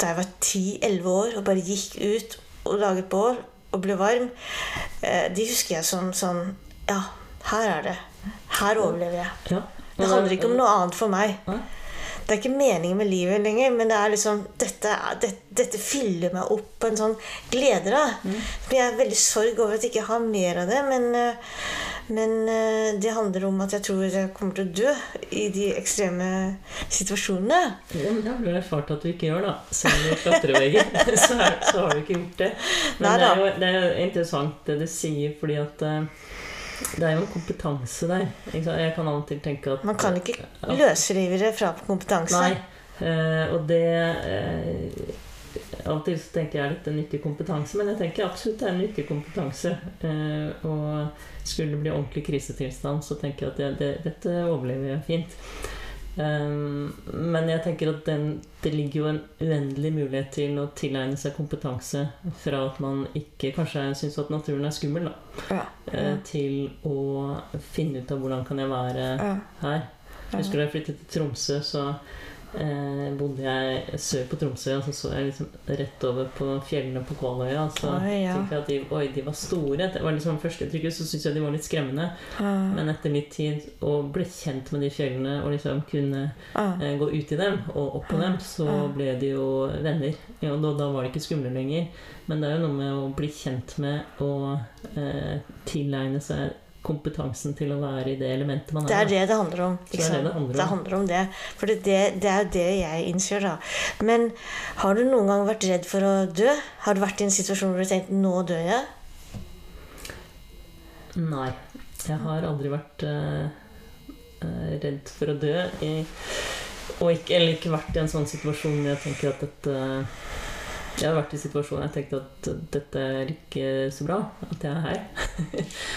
da jeg var 10-11 år og bare gikk ut og laget bål og ble varm. Uh, de husker jeg som sånn Ja, her er det. Her overlever jeg. Ja. Det handler ikke om noe annet for meg. Nei. Det er ikke meningen med livet lenger, men det er liksom dette, det, dette fyller meg opp på en sånn glede. da. Men Jeg er veldig sorg over at jeg ikke har mer av det, men, øh, men øh, det handler om at jeg tror jeg kommer til å dø i de ekstreme situasjonene. Ja, men det har du erfart at du ikke gjør, da. Selv om du klatrer veggen, så, så har du ikke gjort det. Men Nei det er, jo, det er jo interessant det du sier, fordi at eh, det er jo en kompetanse der. Jeg kan av og til tenke at Man kan ikke løsrive det fra kompetanse. Nei. eh, og det eh, Av og til så tenker jeg litt det er nyttig kompetanse, men jeg tenker absolutt det er en nyttig kompetanse. Eh, og skulle det bli ordentlig krisetilstand, så tenker jeg at det, det, dette overlever jeg fint. Um, men jeg tenker at den, det ligger jo en uendelig mulighet til å tilegne seg kompetanse fra at man ikke kanskje syns at naturen er skummel, da, Ja. eh, til å finne ut av hvordan kan jeg være Ja. her. Jeg husker da jeg flyttet til Tromsø, så eh, bodde jeg sør på Tromsø, og så så jeg liksom rett over på fjellene på Kvaløya. Og så Oi, ja. tenkte jeg at de, oi, de var store. Det var liksom Førsteinntrykket så syntes jeg de var litt skremmende. Ah. Men etter litt tid å bli kjent med de fjellene og liksom kunne ah. eh, gå ut i dem og opp på dem, så ah. ble de jo venner. Ja, og da, da var de ikke skumle lenger. Men det er jo noe med å bli kjent med og eh, tilegne seg kompetansen til å være i det elementet man Det er det det handler om. Det er det det handler om. Det handler om det. For det, det, er jo det jeg innser, da. Men har du noen gang vært redd for å dø? Har du vært i en situasjon hvor du har tenkt 'nå dør jeg'? Nei. Jeg har aldri vært eh, redd for å dø. I, og ikke, eller ikke vært i en sånn situasjon hvor jeg tenker at dette Jeg har vært i situasjonen jeg tenkte at dette er ikke så bra at jeg er her.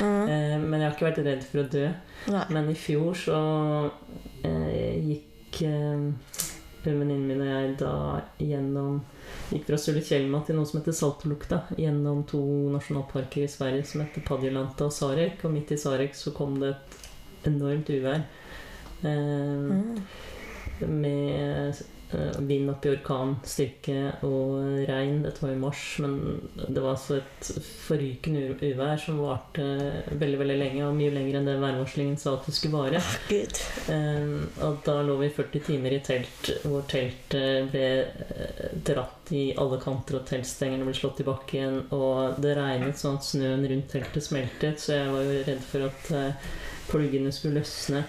Mm. Eh, men jeg har ikke vært redd for å dø. Nei. Men i fjor så eh, gikk eh, venninnen min og jeg da gjennom Gikk fra Sulitjelma til noe som heter Saltolukta, gjennom to nasjonalparker i Sverige som heter Padjelanta og Sarek. Og midt i Sarek så kom det et enormt uvær. Eh, Mm. med vind opp i orkanstyrke og regn. Dette var i mars, men det var altså et forrykende uvær som varte veldig veldig lenge, og mye lenger enn det værvarslingen sa at det skulle vare. Oh, Eh, og da lå vi 40 timer i telt, hvor teltet ble eh, dratt i alle kanter, og teltstengene ble slått i bakken, og det regnet sånn at snøen rundt teltet smeltet, så jeg var jo redd for at eh, pluggene skulle løsne.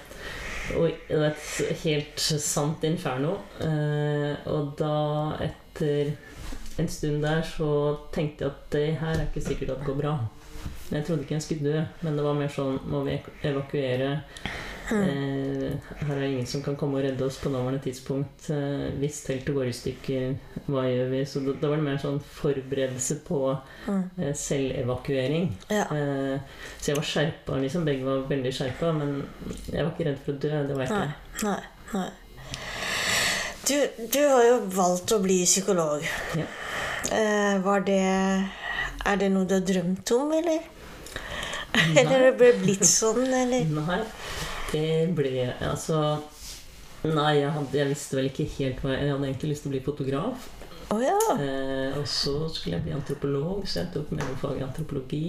Og et helt sant inferno. Eh, og da, etter en stund der, så tenkte jeg at det her er ikke sikkert at det går bra. Jeg trodde ikke jeg skulle dø, men det var mer sånn Må vi evakuere? Eh, her er det ingen som kan komme og redde oss på nåværende tidspunkt. Eh, hvis teltet går i stykker, hva gjør vi? Så da, da var det mer sånn forberedelse på Mm. eh, selvevakuering. Ja. Eh, så jeg var skjerpa, liksom. Begge var veldig skjerpa, men jeg var ikke redd for å dø. Det var jeg Nei. ikke. Nei. Nei. Du, du har jo valgt å bli psykolog. Ja. Eh, var det Er det noe du har drømt om, eller? Eller det ble blitt sånn, eller? Nei, det ble Altså Nei, jeg, hadde, jeg visste vel ikke helt hva jeg, hadde egentlig lyst til å bli fotograf. Oh, ja. Eh, og så skulle jeg bli antropolog, så jeg tok mellomfag i antropologi.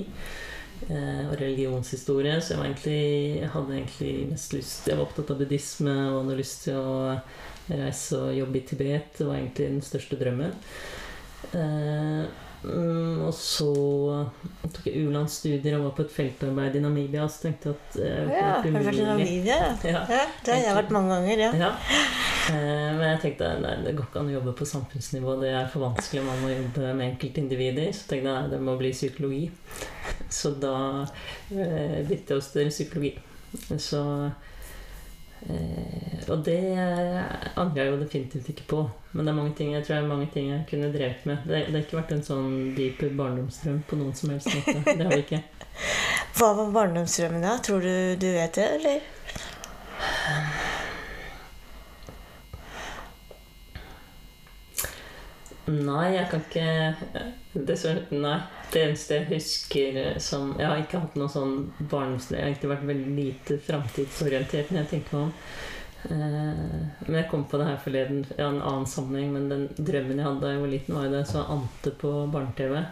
Eh, og religionshistorie, så jeg, egentlig, jeg hadde egentlig mest lyst Jeg var opptatt av buddhisme og hadde lyst til å reise og jobbe i Tibet. Det var egentlig den største drømmen. Eh, mm, og så tok jeg u-landsstudier og var på et feltarbeid i Namibia. Så tenkte jeg at eh, ja. Har du vært i Namibia? Ja. Ja, det har jeg vært mange ganger, ja. Ja. Eh, men jeg tenkte nei, det går ikke an å jobbe på samfunnsnivå. Det er for vanskelig. Man må jobbe med enkeltindivider. Så tenkte jeg nei, det må bli psykologi. Så da eh, begynte jeg oss til psykologi. Så eh, Og det angrer jeg jo definitivt ikke på. Men det er mange ting jeg tror det er mange ting jeg kunne drevet med. Det, det har ikke vært en sånn dyp barndomsdrøm på noen som helst måte. Det har det ikke. Hva var barndomsdrømmen, da? Tror du du vet det, eller? Nei, jeg kan ikke så, Nei. Det eneste jeg husker eh, som Jeg har ikke hatt noe sånn barndomsdrøm. Jeg har egentlig vært veldig lite framtidsorientert når jeg tenker meg om. Eh, men jeg kom på det her forleden i en annen sammenheng. Men den drømmen jeg hadde da jeg var liten, var jo da jeg så Ante på barne-TV.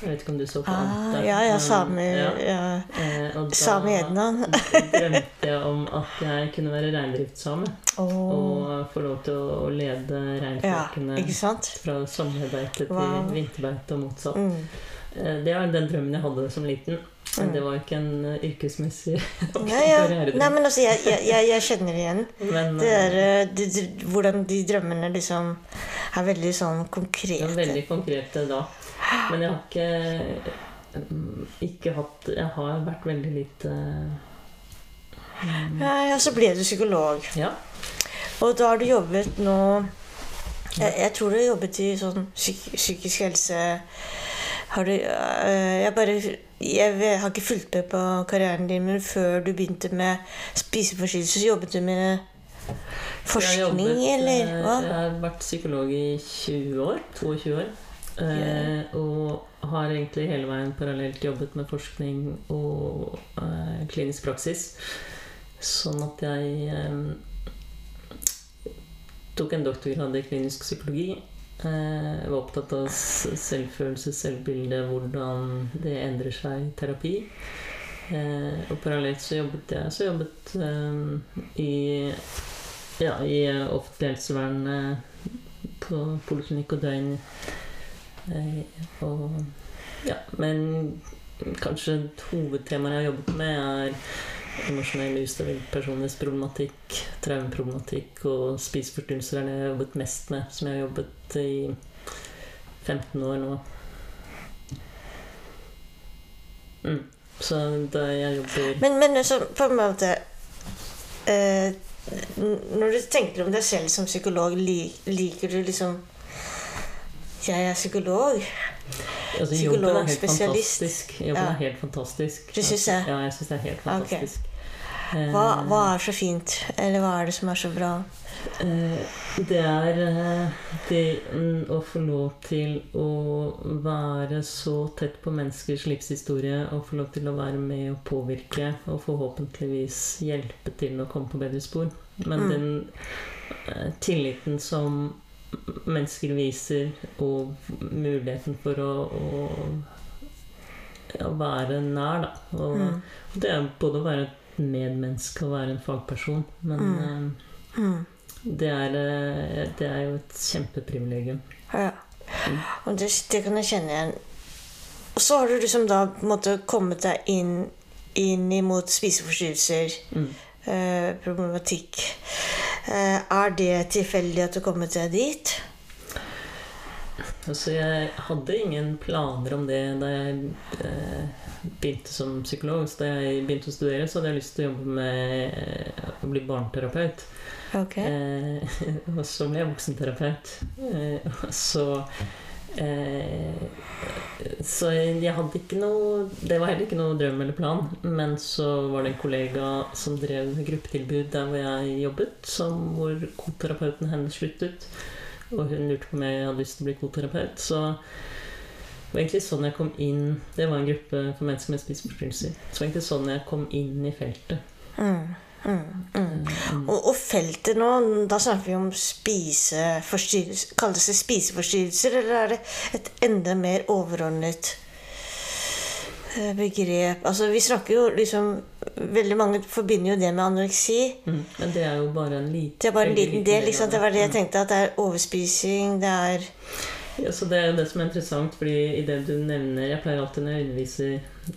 Jeg vet ikke om du så på Ah, Ante? ja, ja, same, ja. ja. Eh, og da Same drømte jeg om at jeg kunne være reindriftssame. Oh. Og få lov til å, lede Ja, reinflokkene ja, fra sommerbeite til Wow. vinterbeite og motsatt. Mm. Eh, Det var den drømmen jeg hadde som liten. Mm. det var ikke en eh, yrkesmessig Nei, ja. Nei, men altså, jeg, jeg, jeg, kjenner det igjen. Men Det er, eh, de, de, hvordan de drømmene liksom er veldig sånn konkrete. konkrete. veldig konkrete da. Men jeg har ikke mm, ikke hatt Jeg har vært veldig lite um... Ja, ja, så ble du psykolog. Ja. Og da har du jobbet nå Jeg, jeg tror du har jobbet i sånn psyk, psykisk helse Har du øh, Jeg bare jeg har ikke fulgt med på karrieren din, men før du begynte med spiseforstyrrelser, så jobbet du med Jeg forskning, jobbet, eller eh, hva? Jeg har vært psykolog i 20 år. 22 år. Yeah. og har egentlig hele veien parallelt jobbet med forskning og uh, klinisk praksis. Sånn at jeg um, tok en doktorgrad i klinisk psykologi. Eh, jeg var opptatt av selvfølelse, selvbilde, hvordan det endrer seg i terapi. Eh, og parallelt så jobbet jeg så jobbet, eh, i ja, i eh, offentlig helsevern eh, på poliklinikk og døgn. Eh, og ja, men kanskje hovedtemaet jeg har jobbet med, er emosjonell personlighetsproblematikk, traumeproblematikk og spiseforstyrrelser er det jeg har jobbet mest med, som jeg har jobbet i 15 år nå. Mm. Så da jeg jobber Men, men så på en måte eh, Når du tenker om deg selv som psykolog, liker du liksom Jeg er psykolog. altså, Jobben er helt fantastisk. Jobben Ja. er helt fantastisk. Du synes det? Ja, jeg syns det er helt fantastisk. fantastisk. Hva, Eh, hva er så fint? Eller hva er det som er så bra? Eh, Det er eh, det mm, å få lov til å være så tett på menneskers livshistorie og få lov til å være med og påvirke og forhåpentligvis hjelpe til å komme på bedre spor. Men Mm. den tilliten som mennesker viser, og muligheten for å, å, å være nær, da. Og, Mm. Det er både å være medmenneske og være en fagperson, men Mm. eh, Mm. det er, eh, det er jo et kjempeprivilegium. Ja. Og det, det kan jeg kjenne igjen. Og så har du liksom da en kommet deg inn, inn imot spiseforstyrrelser, Mm. eh, problematikk. Eh, er det tilfeldig at du kom deg dit? Altså, jeg hadde ingen planer om det da jeg eh, begynte som psykolog. Så da jeg begynte å studere, så hadde jeg lyst til å jobbe med eh, å bli barneterapeut. Okay. Eh, og så ble jeg voksenterapeut. Eh, og så eh, Så jeg hadde ikke noe Det var heller ikke noe drøm eller plan. Men så var det en kollega som drev gruppetilbud der hvor jeg jobbet, som, hvor koterapeuten hennes sluttet. Og hun lurte på om jeg hadde lyst til å bli koterapeut. Så det var egentlig sånn jeg kom inn Det var en gruppe for mennesker med spiseforstyrrelser. Så det var egentlig sånn jeg kom inn i feltet. Mm, mm, mm. Mm. Og, og feltet nå, da snakker vi om spiseforstyrrelser. Kalles det spiseforstyrrelser, eller er det et enda mer overordnet eh, begrep? Altså, vi snakker jo liksom Veldig mange forbinder jo det med anoreksi. Mm. Men det er jo bare en liten Det er bare en liten del. Liksom. Det var det jeg tenkte. At det er overspising, det er Ja, så Det er jo det som er interessant, fordi i det du nevner Jeg pleier alltid når jeg underviser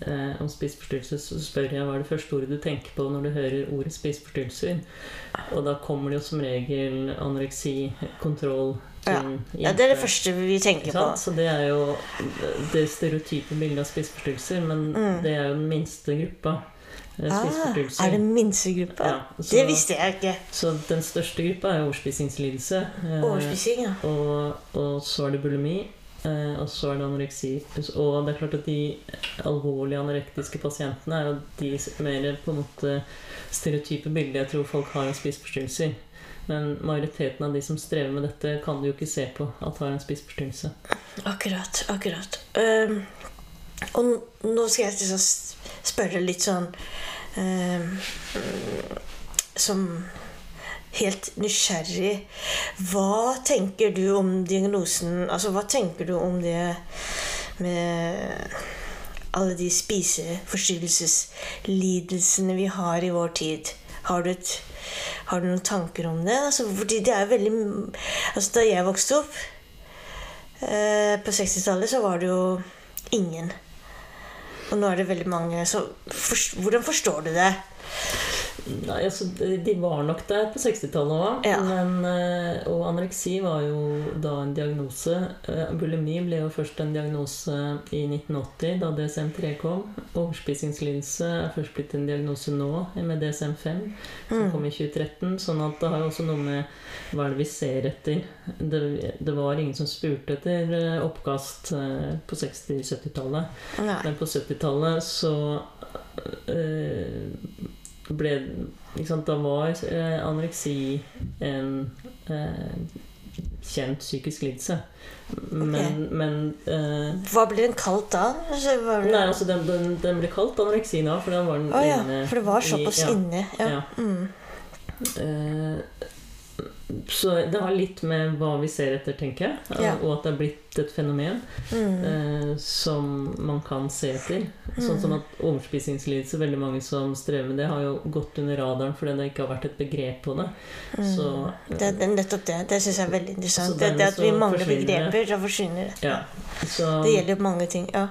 eh, om spiseforstyrrelser, så spør jeg hva er det første ordet du tenker på når du hører ordet spiseforstyrrelser. Og da kommer det jo som regel anoreksi, kontroll, Ja. Ja, det er det første vi tenker på. Så det er jo det stereotype bildet av spiseforstyrrelser, men Mm. det er jo den minste gruppa. Ah, er det minstegruppa? Ja, så- Det visste jeg ikke. Så den største gruppa er overspisingslidelse. eh, Overspising, ja. og, og så er det bulimi, eh, og så er det anoreksi. Og det er klart at de alvorlige anorektiske pasientene er jo de mer på en måte stereotype bildet jeg tror folk har av spiseforstyrrelser. Men majoriteten av de som strever med dette, kan du jo ikke se på at har en spiseforstyrrelse. Akkurat. Akkurat. Ehm, og nå skal jeg liksom spørre litt sånn eh, Som helt nysgjerrig. Hva tenker du om diagnosen Altså, hva tenker du om det med alle de spiseforstyrrelseslidelsene vi har i vår tid? Har du, et, har du noen tanker om det? Altså, fordi det er veldig Altså, da jeg vokste opp eh, på 60-tallet, så var det jo ingen. Og nå er det veldig mange. Så for, hvordan forstår du det? Nei, altså, de var nok der på 60-tallet òg. Ja. Eh, Og anoreksi var jo da en diagnose. Eh, Bulimi ble jo først en diagnose i 1980, da DSM-3 kom. Overspisingslidelse er først blitt en diagnose nå, med DSM-5, som Mm. kom i 2013. Sånn at det har jo også noe med hva er det vi ser etter. Det, det var ingen som spurte etter eh, oppkast på 60-70-tallet. Men på 70-tallet så øh, ble sant, Da var øh, anoreksi en øh, kjent psykisk lidelse. Men, men øh, Hva ble den kalt da? Det... Nei, altså den, den, den ble kalt anoreksi da, for den var den oh, ja, inne for det var i- såpass ja, inne. Ja. Mm. Eh, så det har litt med hva vi ser etter, tenker jeg. Ja. Og at det er blitt et fenomen Mm. eh, som man kan se etter. Sånn som at overspisingslidelse, veldig mange som strever med det, har jo gått under radaren fordi det ikke har vært et begrep på det. Mm. Så Det, det, nettopp det. Det syns jeg er veldig interessant. Det, det at vi mangler begreper, så forsvinner det. ja. Så, Det gjelder jo mange ting. Ja.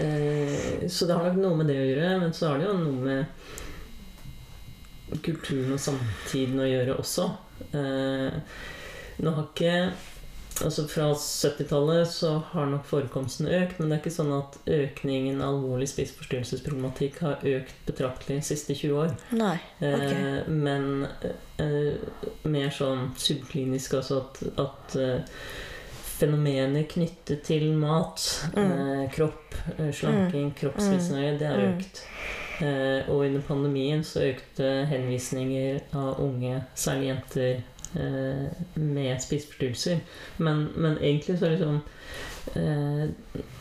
Eh, så det har nok noe med det å gjøre, men så har det jo noe med kulturen og samtiden å gjøre også. Eh, nå har ikke Altså Fra 70-tallet så har nok forekomsten økt, men det er ikke sånn at økningen av alvorlig spiseforstyrrelsesproblematikk har økt betraktelig de siste 20 år. Nei. Ok. Eh, men eh, mer sånn subklinisk, altså at, at eh, fenomener knyttet til mat, Mm. eh, kropp, slanking, slanking, kroppsmisnøye, det har Mm. økt. Eh, og under pandemien så økte henvisninger av unge, særlig jenter, eh, med spiseforstyrrelser. Men, men egentlig så er det sånn eh,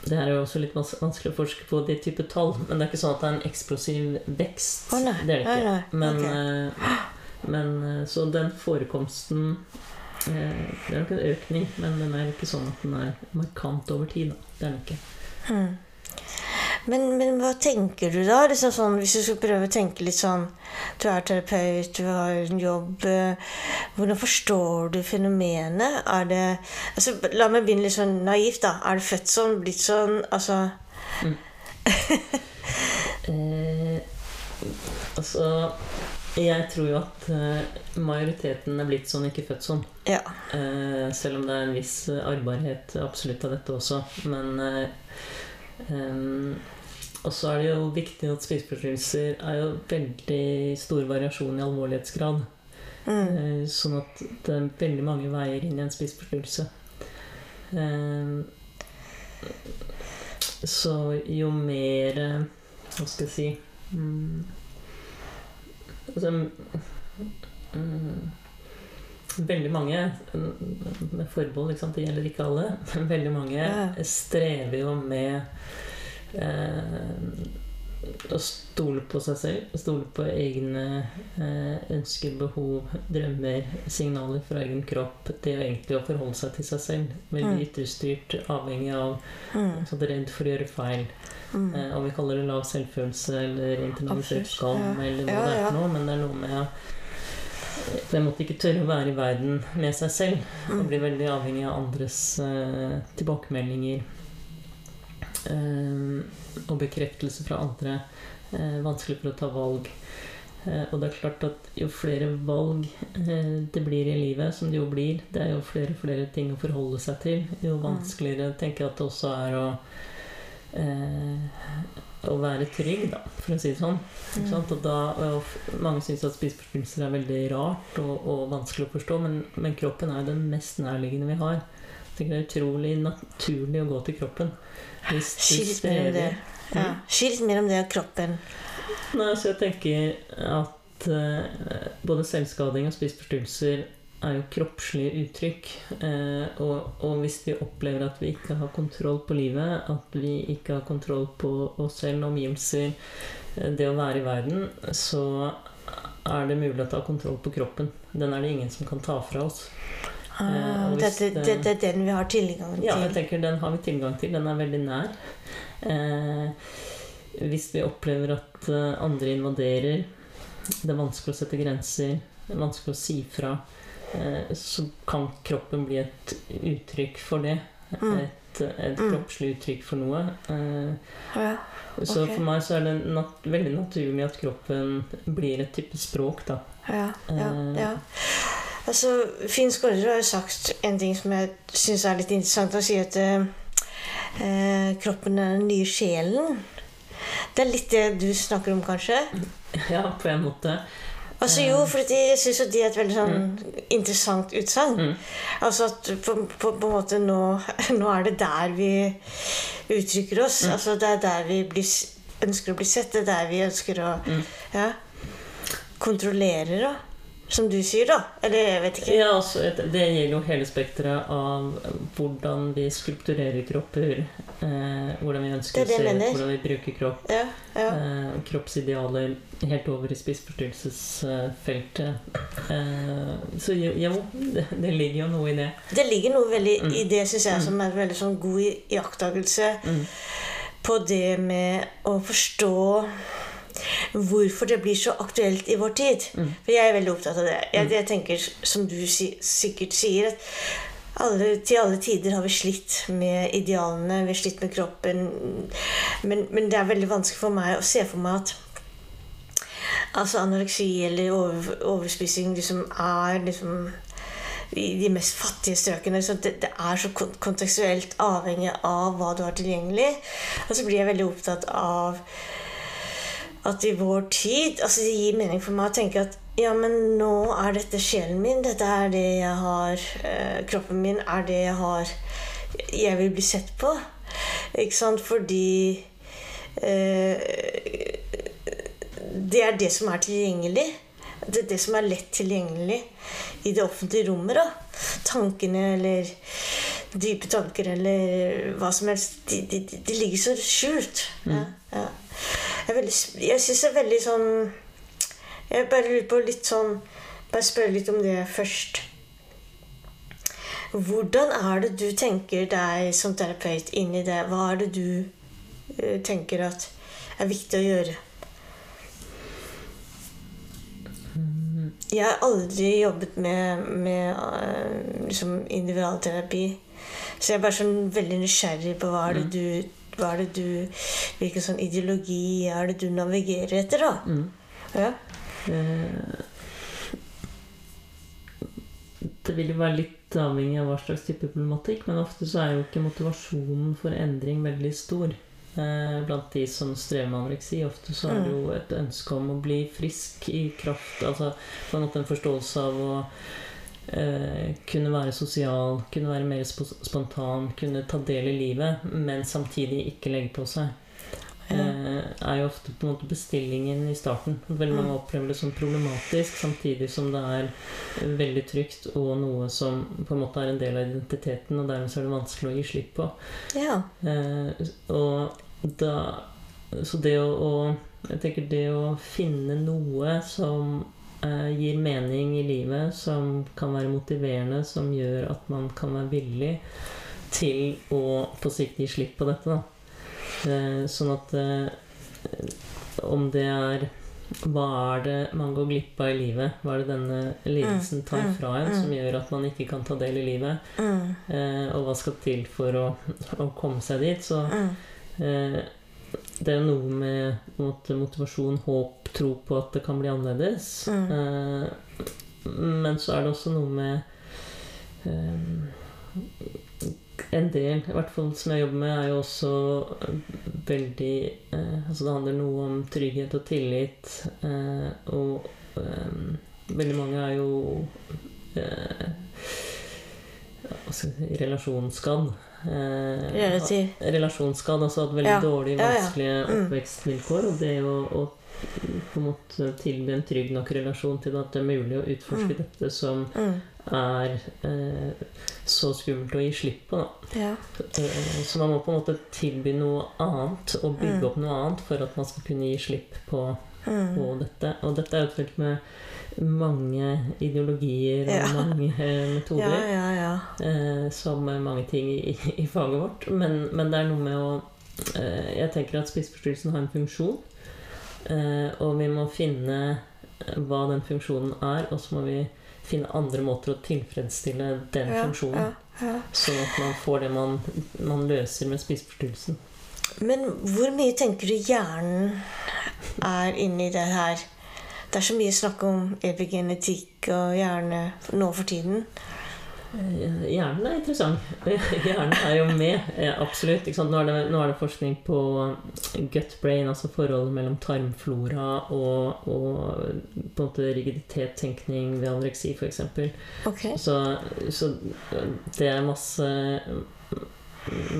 Det her er jo også litt vans vanskelig å forske på de type tall, men det er ikke sånn at det er en eksplosiv vekst. Nei. Det er det ikke. Oh, Men, Ok. eh, men eh, Så den forekomsten eh, Det er nok en økning, men den er ikke sånn at den er markant over tid. Da. Det er den ikke. Hmm. Men, men hva tenker du da? Liksom sånn, hvis du skulle prøve å tenke litt sånn Du er terapeut, du har en jobb. eh, Hvordan forstår du fenomenet? Er det altså, La meg begynne litt sånn naivt, da. Er det født sånn? Blitt sånn? Altså Eh, altså Jeg tror jo at eh, majoriteten er blitt sånn, ikke født sånn. Ja. Eh, selv om det er en viss eh, absolutt av dette også. Men eh, em, Og så er det jo viktig at spiseforstyrrelser er jo veldig stor variasjon i alvorlighetsgrad. Mm. Eh, Sånn at det er veldig mange veier inn i en spiseforstyrrelse. Eh, Så jo mer Hva skal jeg si mm, Altså mm, Veldig mange, med forbehold, sant? det gjelder ikke alle, men veldig mange Ja. strever jo med eh, å stole på seg selv. Stole på egne eh, ønsker, behov, drømmer, signaler fra egen kropp. Det å egentlig å forholde seg til seg selv. Veldig Mm. ytterstyrt, avhengig av Mm. sånn, redd for å gjøre feil. Mm. Eh, om vi kaller det lav selvfølelse eller internalisert skam, ja. eller hva Ja, det er for noe, men det er noe med å måtte ikke tørre å være i verden med seg selv. Og Mm. bli veldig avhengig av andres eh, tilbakemeldinger. Eh, og bekreftelse fra andre. Eh, vanskelig for å ta valg. Eh, og det er klart at jo flere valg eh, det blir i livet, som det jo blir, det er jo flere og flere ting å forholde seg til, jo vanskeligere tenker jeg at det også er å eh, å være trygg, da, for å si det sånn. Mm. Og da, og mange syns at spiseforstyrrelser er veldig rart og, og vanskelig å forstå, men, men kroppen er jo det mest nærliggende vi har. Det er utrolig naturlig å gå til kroppen. Hvis du Si litt mer om det. Ja. Si litt mer om det og kroppen. Nei, så jeg tenker at uh, både selvskading og spiseforstyrrelser er jo kroppslige uttrykk. Eh, og, og hvis vi opplever at vi ikke har kontroll på livet, at vi ikke har kontroll på oss selv, omgivelser, eh, det å være i verden, så er det mulig å ta kontroll på kroppen. Den er det ingen som kan ta fra oss. Ah, og det, det, det- det, er den vi har tilgang til? Ja, jeg tenker den har vi tilgang til. Den er veldig nær. Eh, hvis vi opplever at eh, andre invaderer, det er vanskelig å sette grenser, det er vanskelig å si fra, eh, så kan kroppen bli et uttrykk for det. Mm. Et, et Mm. kroppslig uttrykk for noe. Eh, så for meg så er det nat veldig naturlig at kroppen blir et type språk, da. Ja, ja, Eh. ja. Altså, Finn Skårderud har jo sagt en ting som jeg syns er litt interessant. Han sier at eh, eh, kroppen er den nye sjelen. Det er litt det du snakker om, kanskje? Ja, på en måte. Altså Jo, for jeg syns det er et veldig sånn interessant utsagn. Mm. Altså at på, på, på en måte nå, nå er det der vi uttrykker oss. Mm. Altså Det er der vi blir, ønsker å bli sett. Det er der vi ønsker å Mm. ja, kontrollere, da. Som du sier, da. Eller jeg vet ikke. Ja, altså, Det gjelder jo hele spekteret av hvordan vi skulpturerer kropper. Eh, hvordan vi ønsker er å se ut, hvordan vi bruker kropp. Ja, ja. Eh, kroppsidealer helt over i spiseforstyrrelsesfeltet. Eh, så jo, jo det, det ligger jo noe i det. Det ligger noe veldig Mm. i det, syns jeg, Mm. som er veldig sånn god iakttagelse Mm. på det med å forstå hvorfor det blir så aktuelt i vår tid. Mm. For jeg er veldig opptatt av det. Jeg, Mm. jeg tenker, som du si, sikkert sier, at alle, til alle tider har vi slitt med idealene, vi har slitt med kroppen. Men, men det er veldig vanskelig for meg å se for meg at altså anoreksi eller over, overspising liksom er liksom i de mest fattige strøkene. Så det, det, er så kontekstuelt avhengig av hva du har tilgjengelig. Og så blir jeg veldig opptatt av at i vår tid altså Det gir mening for meg å tenke at ja, men nå er dette sjelen min. Dette er det jeg har. Eh, kroppen min er det jeg har jeg vil bli sett på. Ikke sant? Fordi eh, Det er det som er tilgjengelig. Det er det som er lett tilgjengelig i det offentlige rommet. da. Tankene eller dype tanker eller hva som helst. De, de, de ligger så skjult. Mm. Ja, ja. Jeg, veldig, jeg syns det er veldig sånn Jeg bare lurer på litt sånn Bare spørre litt om det først. Hvordan er det du tenker deg som terapeut inn i det? Hva er det du uh, tenker at er viktig å gjøre? Jeg har aldri jobbet med, med uh, liksom individualterapi. Så jeg er bare sånn veldig nysgjerrig på hva er det mm. du hva er det du Hvilken sånn ideologi er det du navigerer etter, da? Mm. Ja. Eh, det vil jo være litt avhengig av hva slags type problematikk, men ofte så er jo ikke motivasjonen for endring veldig stor. Eh, blant de som strever med anoreksi. Ofte så er det jo et ønske om å bli frisk i kraft. Altså på en måte en forståelse av å eh, kunne være sosial, kunne være mer spontan, kunne ta del i livet, men samtidig ikke legge på seg. Eh, er jo ofte på en måte bestillingen i starten. Veldig mange opplever det som problematisk, samtidig som det er veldig trygt og noe som på en måte er en del av identiteten, og dermed så er det vanskelig å gi slipp på. Ja. Eh, og da Så det å, å Jeg tenker det å finne noe som eh, gir mening i livet, som kan være motiverende, som gjør at man kan være villig til å på sikt gi slipp på dette. Eh, sånn at eh, om det er hva er det man går glipp av i livet? Hva er det denne lidelsen tar mm, fra en, mm, som gjør at man ikke kan ta del i livet? Mm. Eh, og hva skal til for å, å komme seg dit? Så eh, det er noe med måte, motivasjon, håp, tro på at det kan bli annerledes. Mm. Eh, men så er det også noe med eh, En del, i hvert fall som jeg jobber med, er jo også veldig eh, Altså det handler noe om trygghet og tillit. Eh, og eh, veldig mange er jo eh, relasjonsskadd. Eh, relasjonsskadd, altså hatt veldig ja. dårlige, vanskelige ja, ja. Mm. oppvekstvilkår. Og det å, å, på en måte tilby en trygg nok relasjon til at det er mulig å utforske mm. dette som mm. Er eh, så skummelt å gi slipp på. Ja. Eh, så man må på en måte tilby noe annet og bygge mm. opp noe annet for at man skal kunne gi slipp på, mm. på dette. Og dette er jo et med mange ideologier og ja. mange eh, metoder. Ja, ja, eh, som mange ting i, i faget vårt. Men, men, det er noe med å eh, Jeg tenker at spiseforstyrrelsen har en funksjon. Eh, og vi må finne hva den funksjonen er, og så må vi finne andre måter å tilfredsstille den funksjonen. Sånn at man får det man, man løser med spiseforstyrrelsen. Men hvor mye tenker du hjernen er inni det her? Det er så mye snakk om epigenetikk og hjerne nå for tiden. Eh, hjernen er interessant. Hjernen er jo med, absolutt. Nå er, det, nå, er det, forskning på gut brain, altså forholdet mellom tarmflora og, og på en måte rigiditettenkning ved anoreksi, f.eks. Okay. Så, så det er masse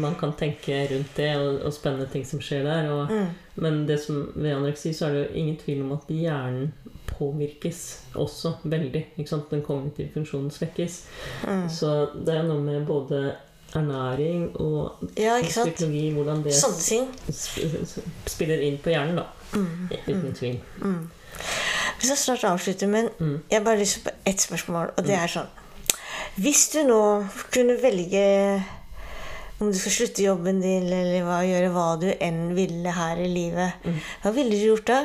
man kan tenke rundt det, og, og spennende ting som skjer der. Og, mm. Men det som, ved anoreksi så er det jo ingen tvil om at hjernen påvirkes også veldig. Den kognitive funksjonen svekkes. Mm. Så det er noe med både ernæring og ja, psykologi Hvordan det spiller inn på hjernen, da. Mm. Uten mm. tvil. Mm. Vi skal snart avslutte, men mm. jeg bare lyst på ett spørsmål, og det er sånn Hvis du nå kunne velge om du skal slutte jobben din eller hva, gjøre hva du enn ville her i livet, mm. hva ville du gjort da?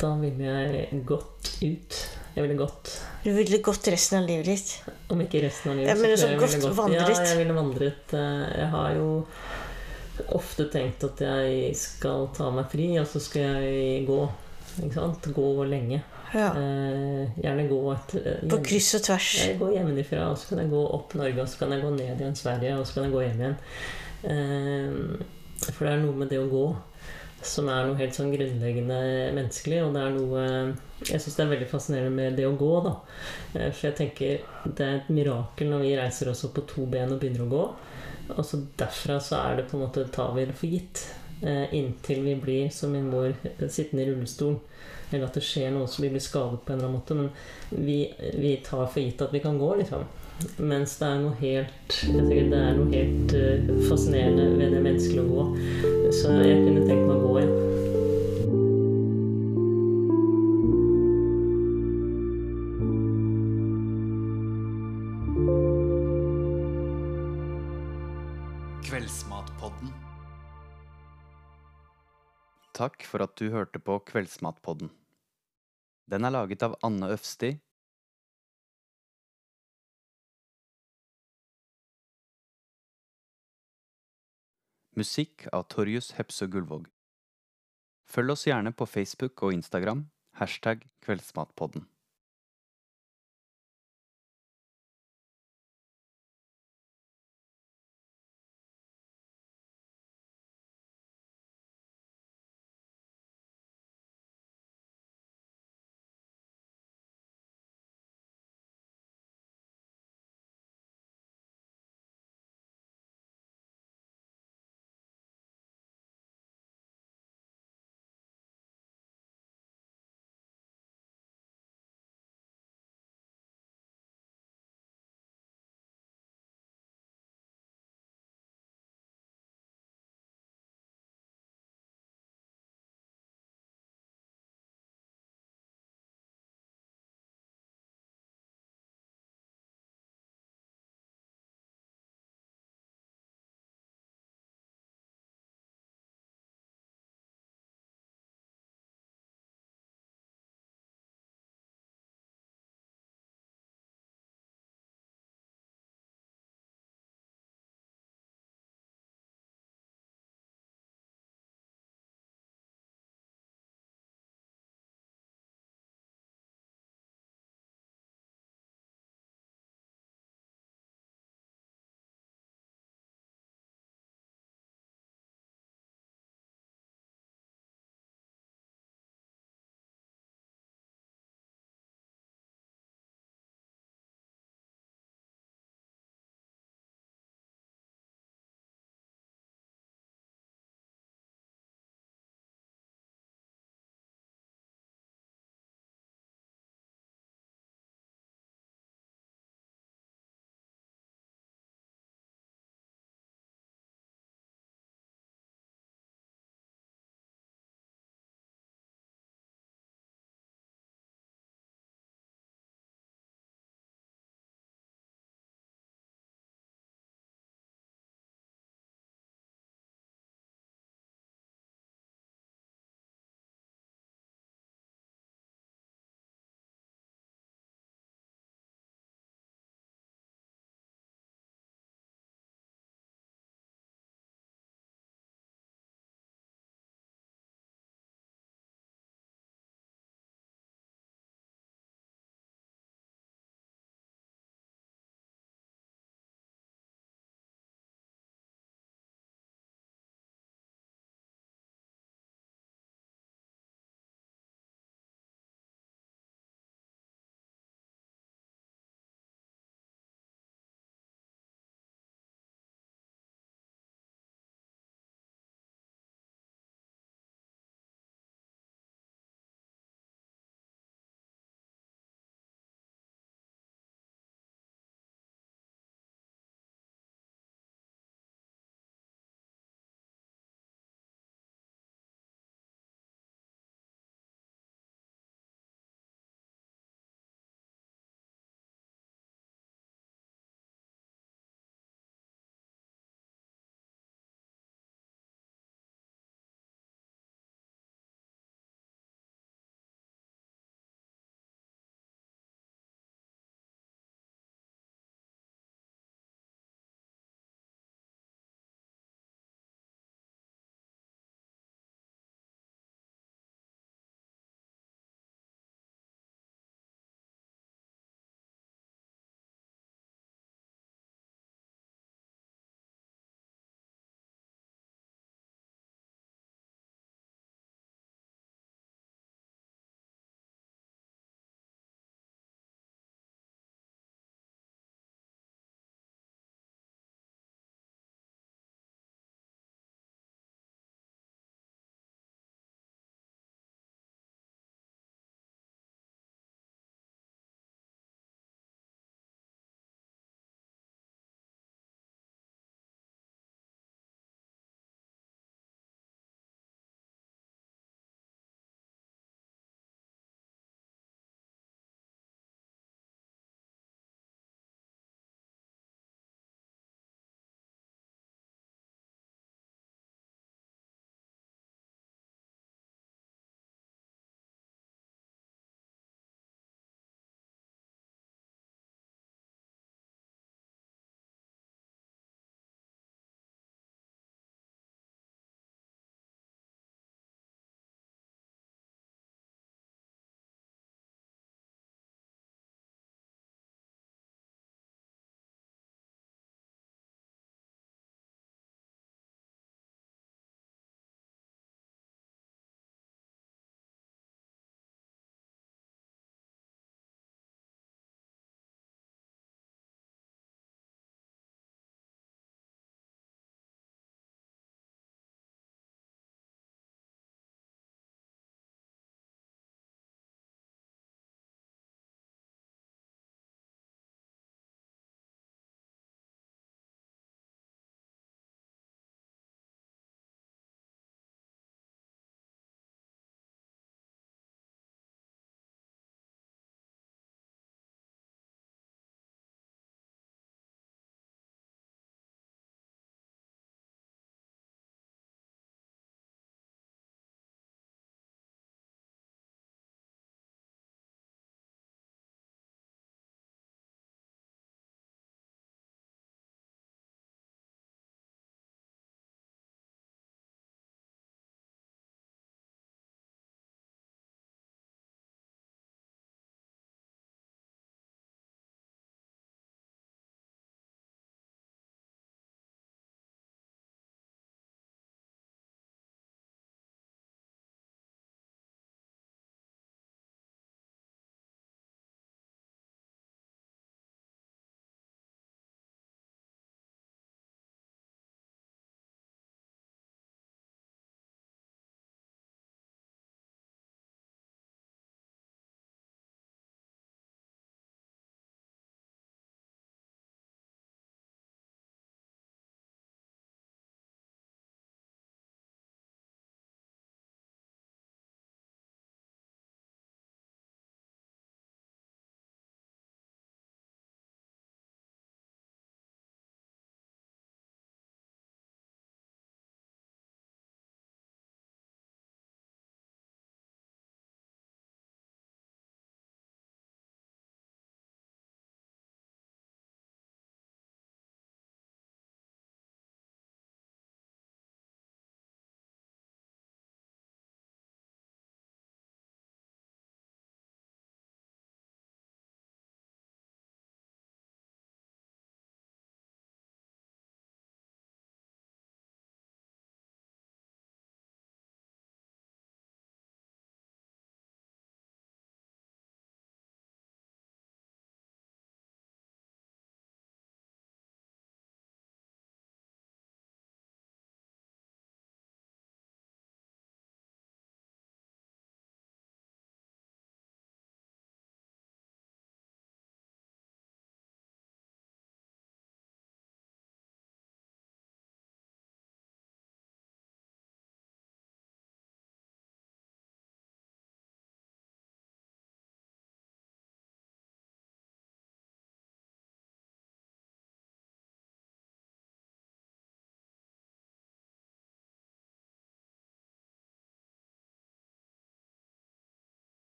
Da ville jeg gått ut. Jeg ville gått Du ville gått resten av livet ditt. Om ikke resten av livet. Ja, men så så jeg godt ville gått- vandret. Ja, jeg ville vandret. eh, Jeg har jo ofte tenkt at jeg skal ta meg fri, og så skal jeg gå. Ikke sant? Gå lenge. Ja. Eh, gjerne gå et eh, På kryss og tvers. Jeg går hjemmefra, og så kan jeg gå opp Norge, og så kan jeg gå ned igjen Sverige, og så kan jeg gå hjem igjen. Eh, for det er noe med det å gå som er noe helt sånn grunnleggende menneskelig, og det er noe Jeg syns det er veldig fascinerende med det å gå, da. Eh, For jeg tenker det er et mirakel når vi reiser oss opp på to ben og begynner å gå. Og så derfra så er det på en måte tar vi det for gitt. Eh, inntil vi blir, som min mor, sittende i rullestol. Eller at det skjer noe så vi blir skadet på en eller annen måte. Men vi, vi tar for gitt at vi kan gå, liksom. Mens det er noe helt jeg tenker det er noe helt uh, fascinerende ved det menneskelige å gå. Så jeg kunne tenkt meg å gå, ja. Kveldsmatpodden. Takk for at du hørte på Kveldsmatpodden. Den er laget av Anne Øfsti. Musikk av Torjus Hepsø Gullvåg. Følg oss gjerne på Facebook og Instagram, hashtag Kveldsmatpodden.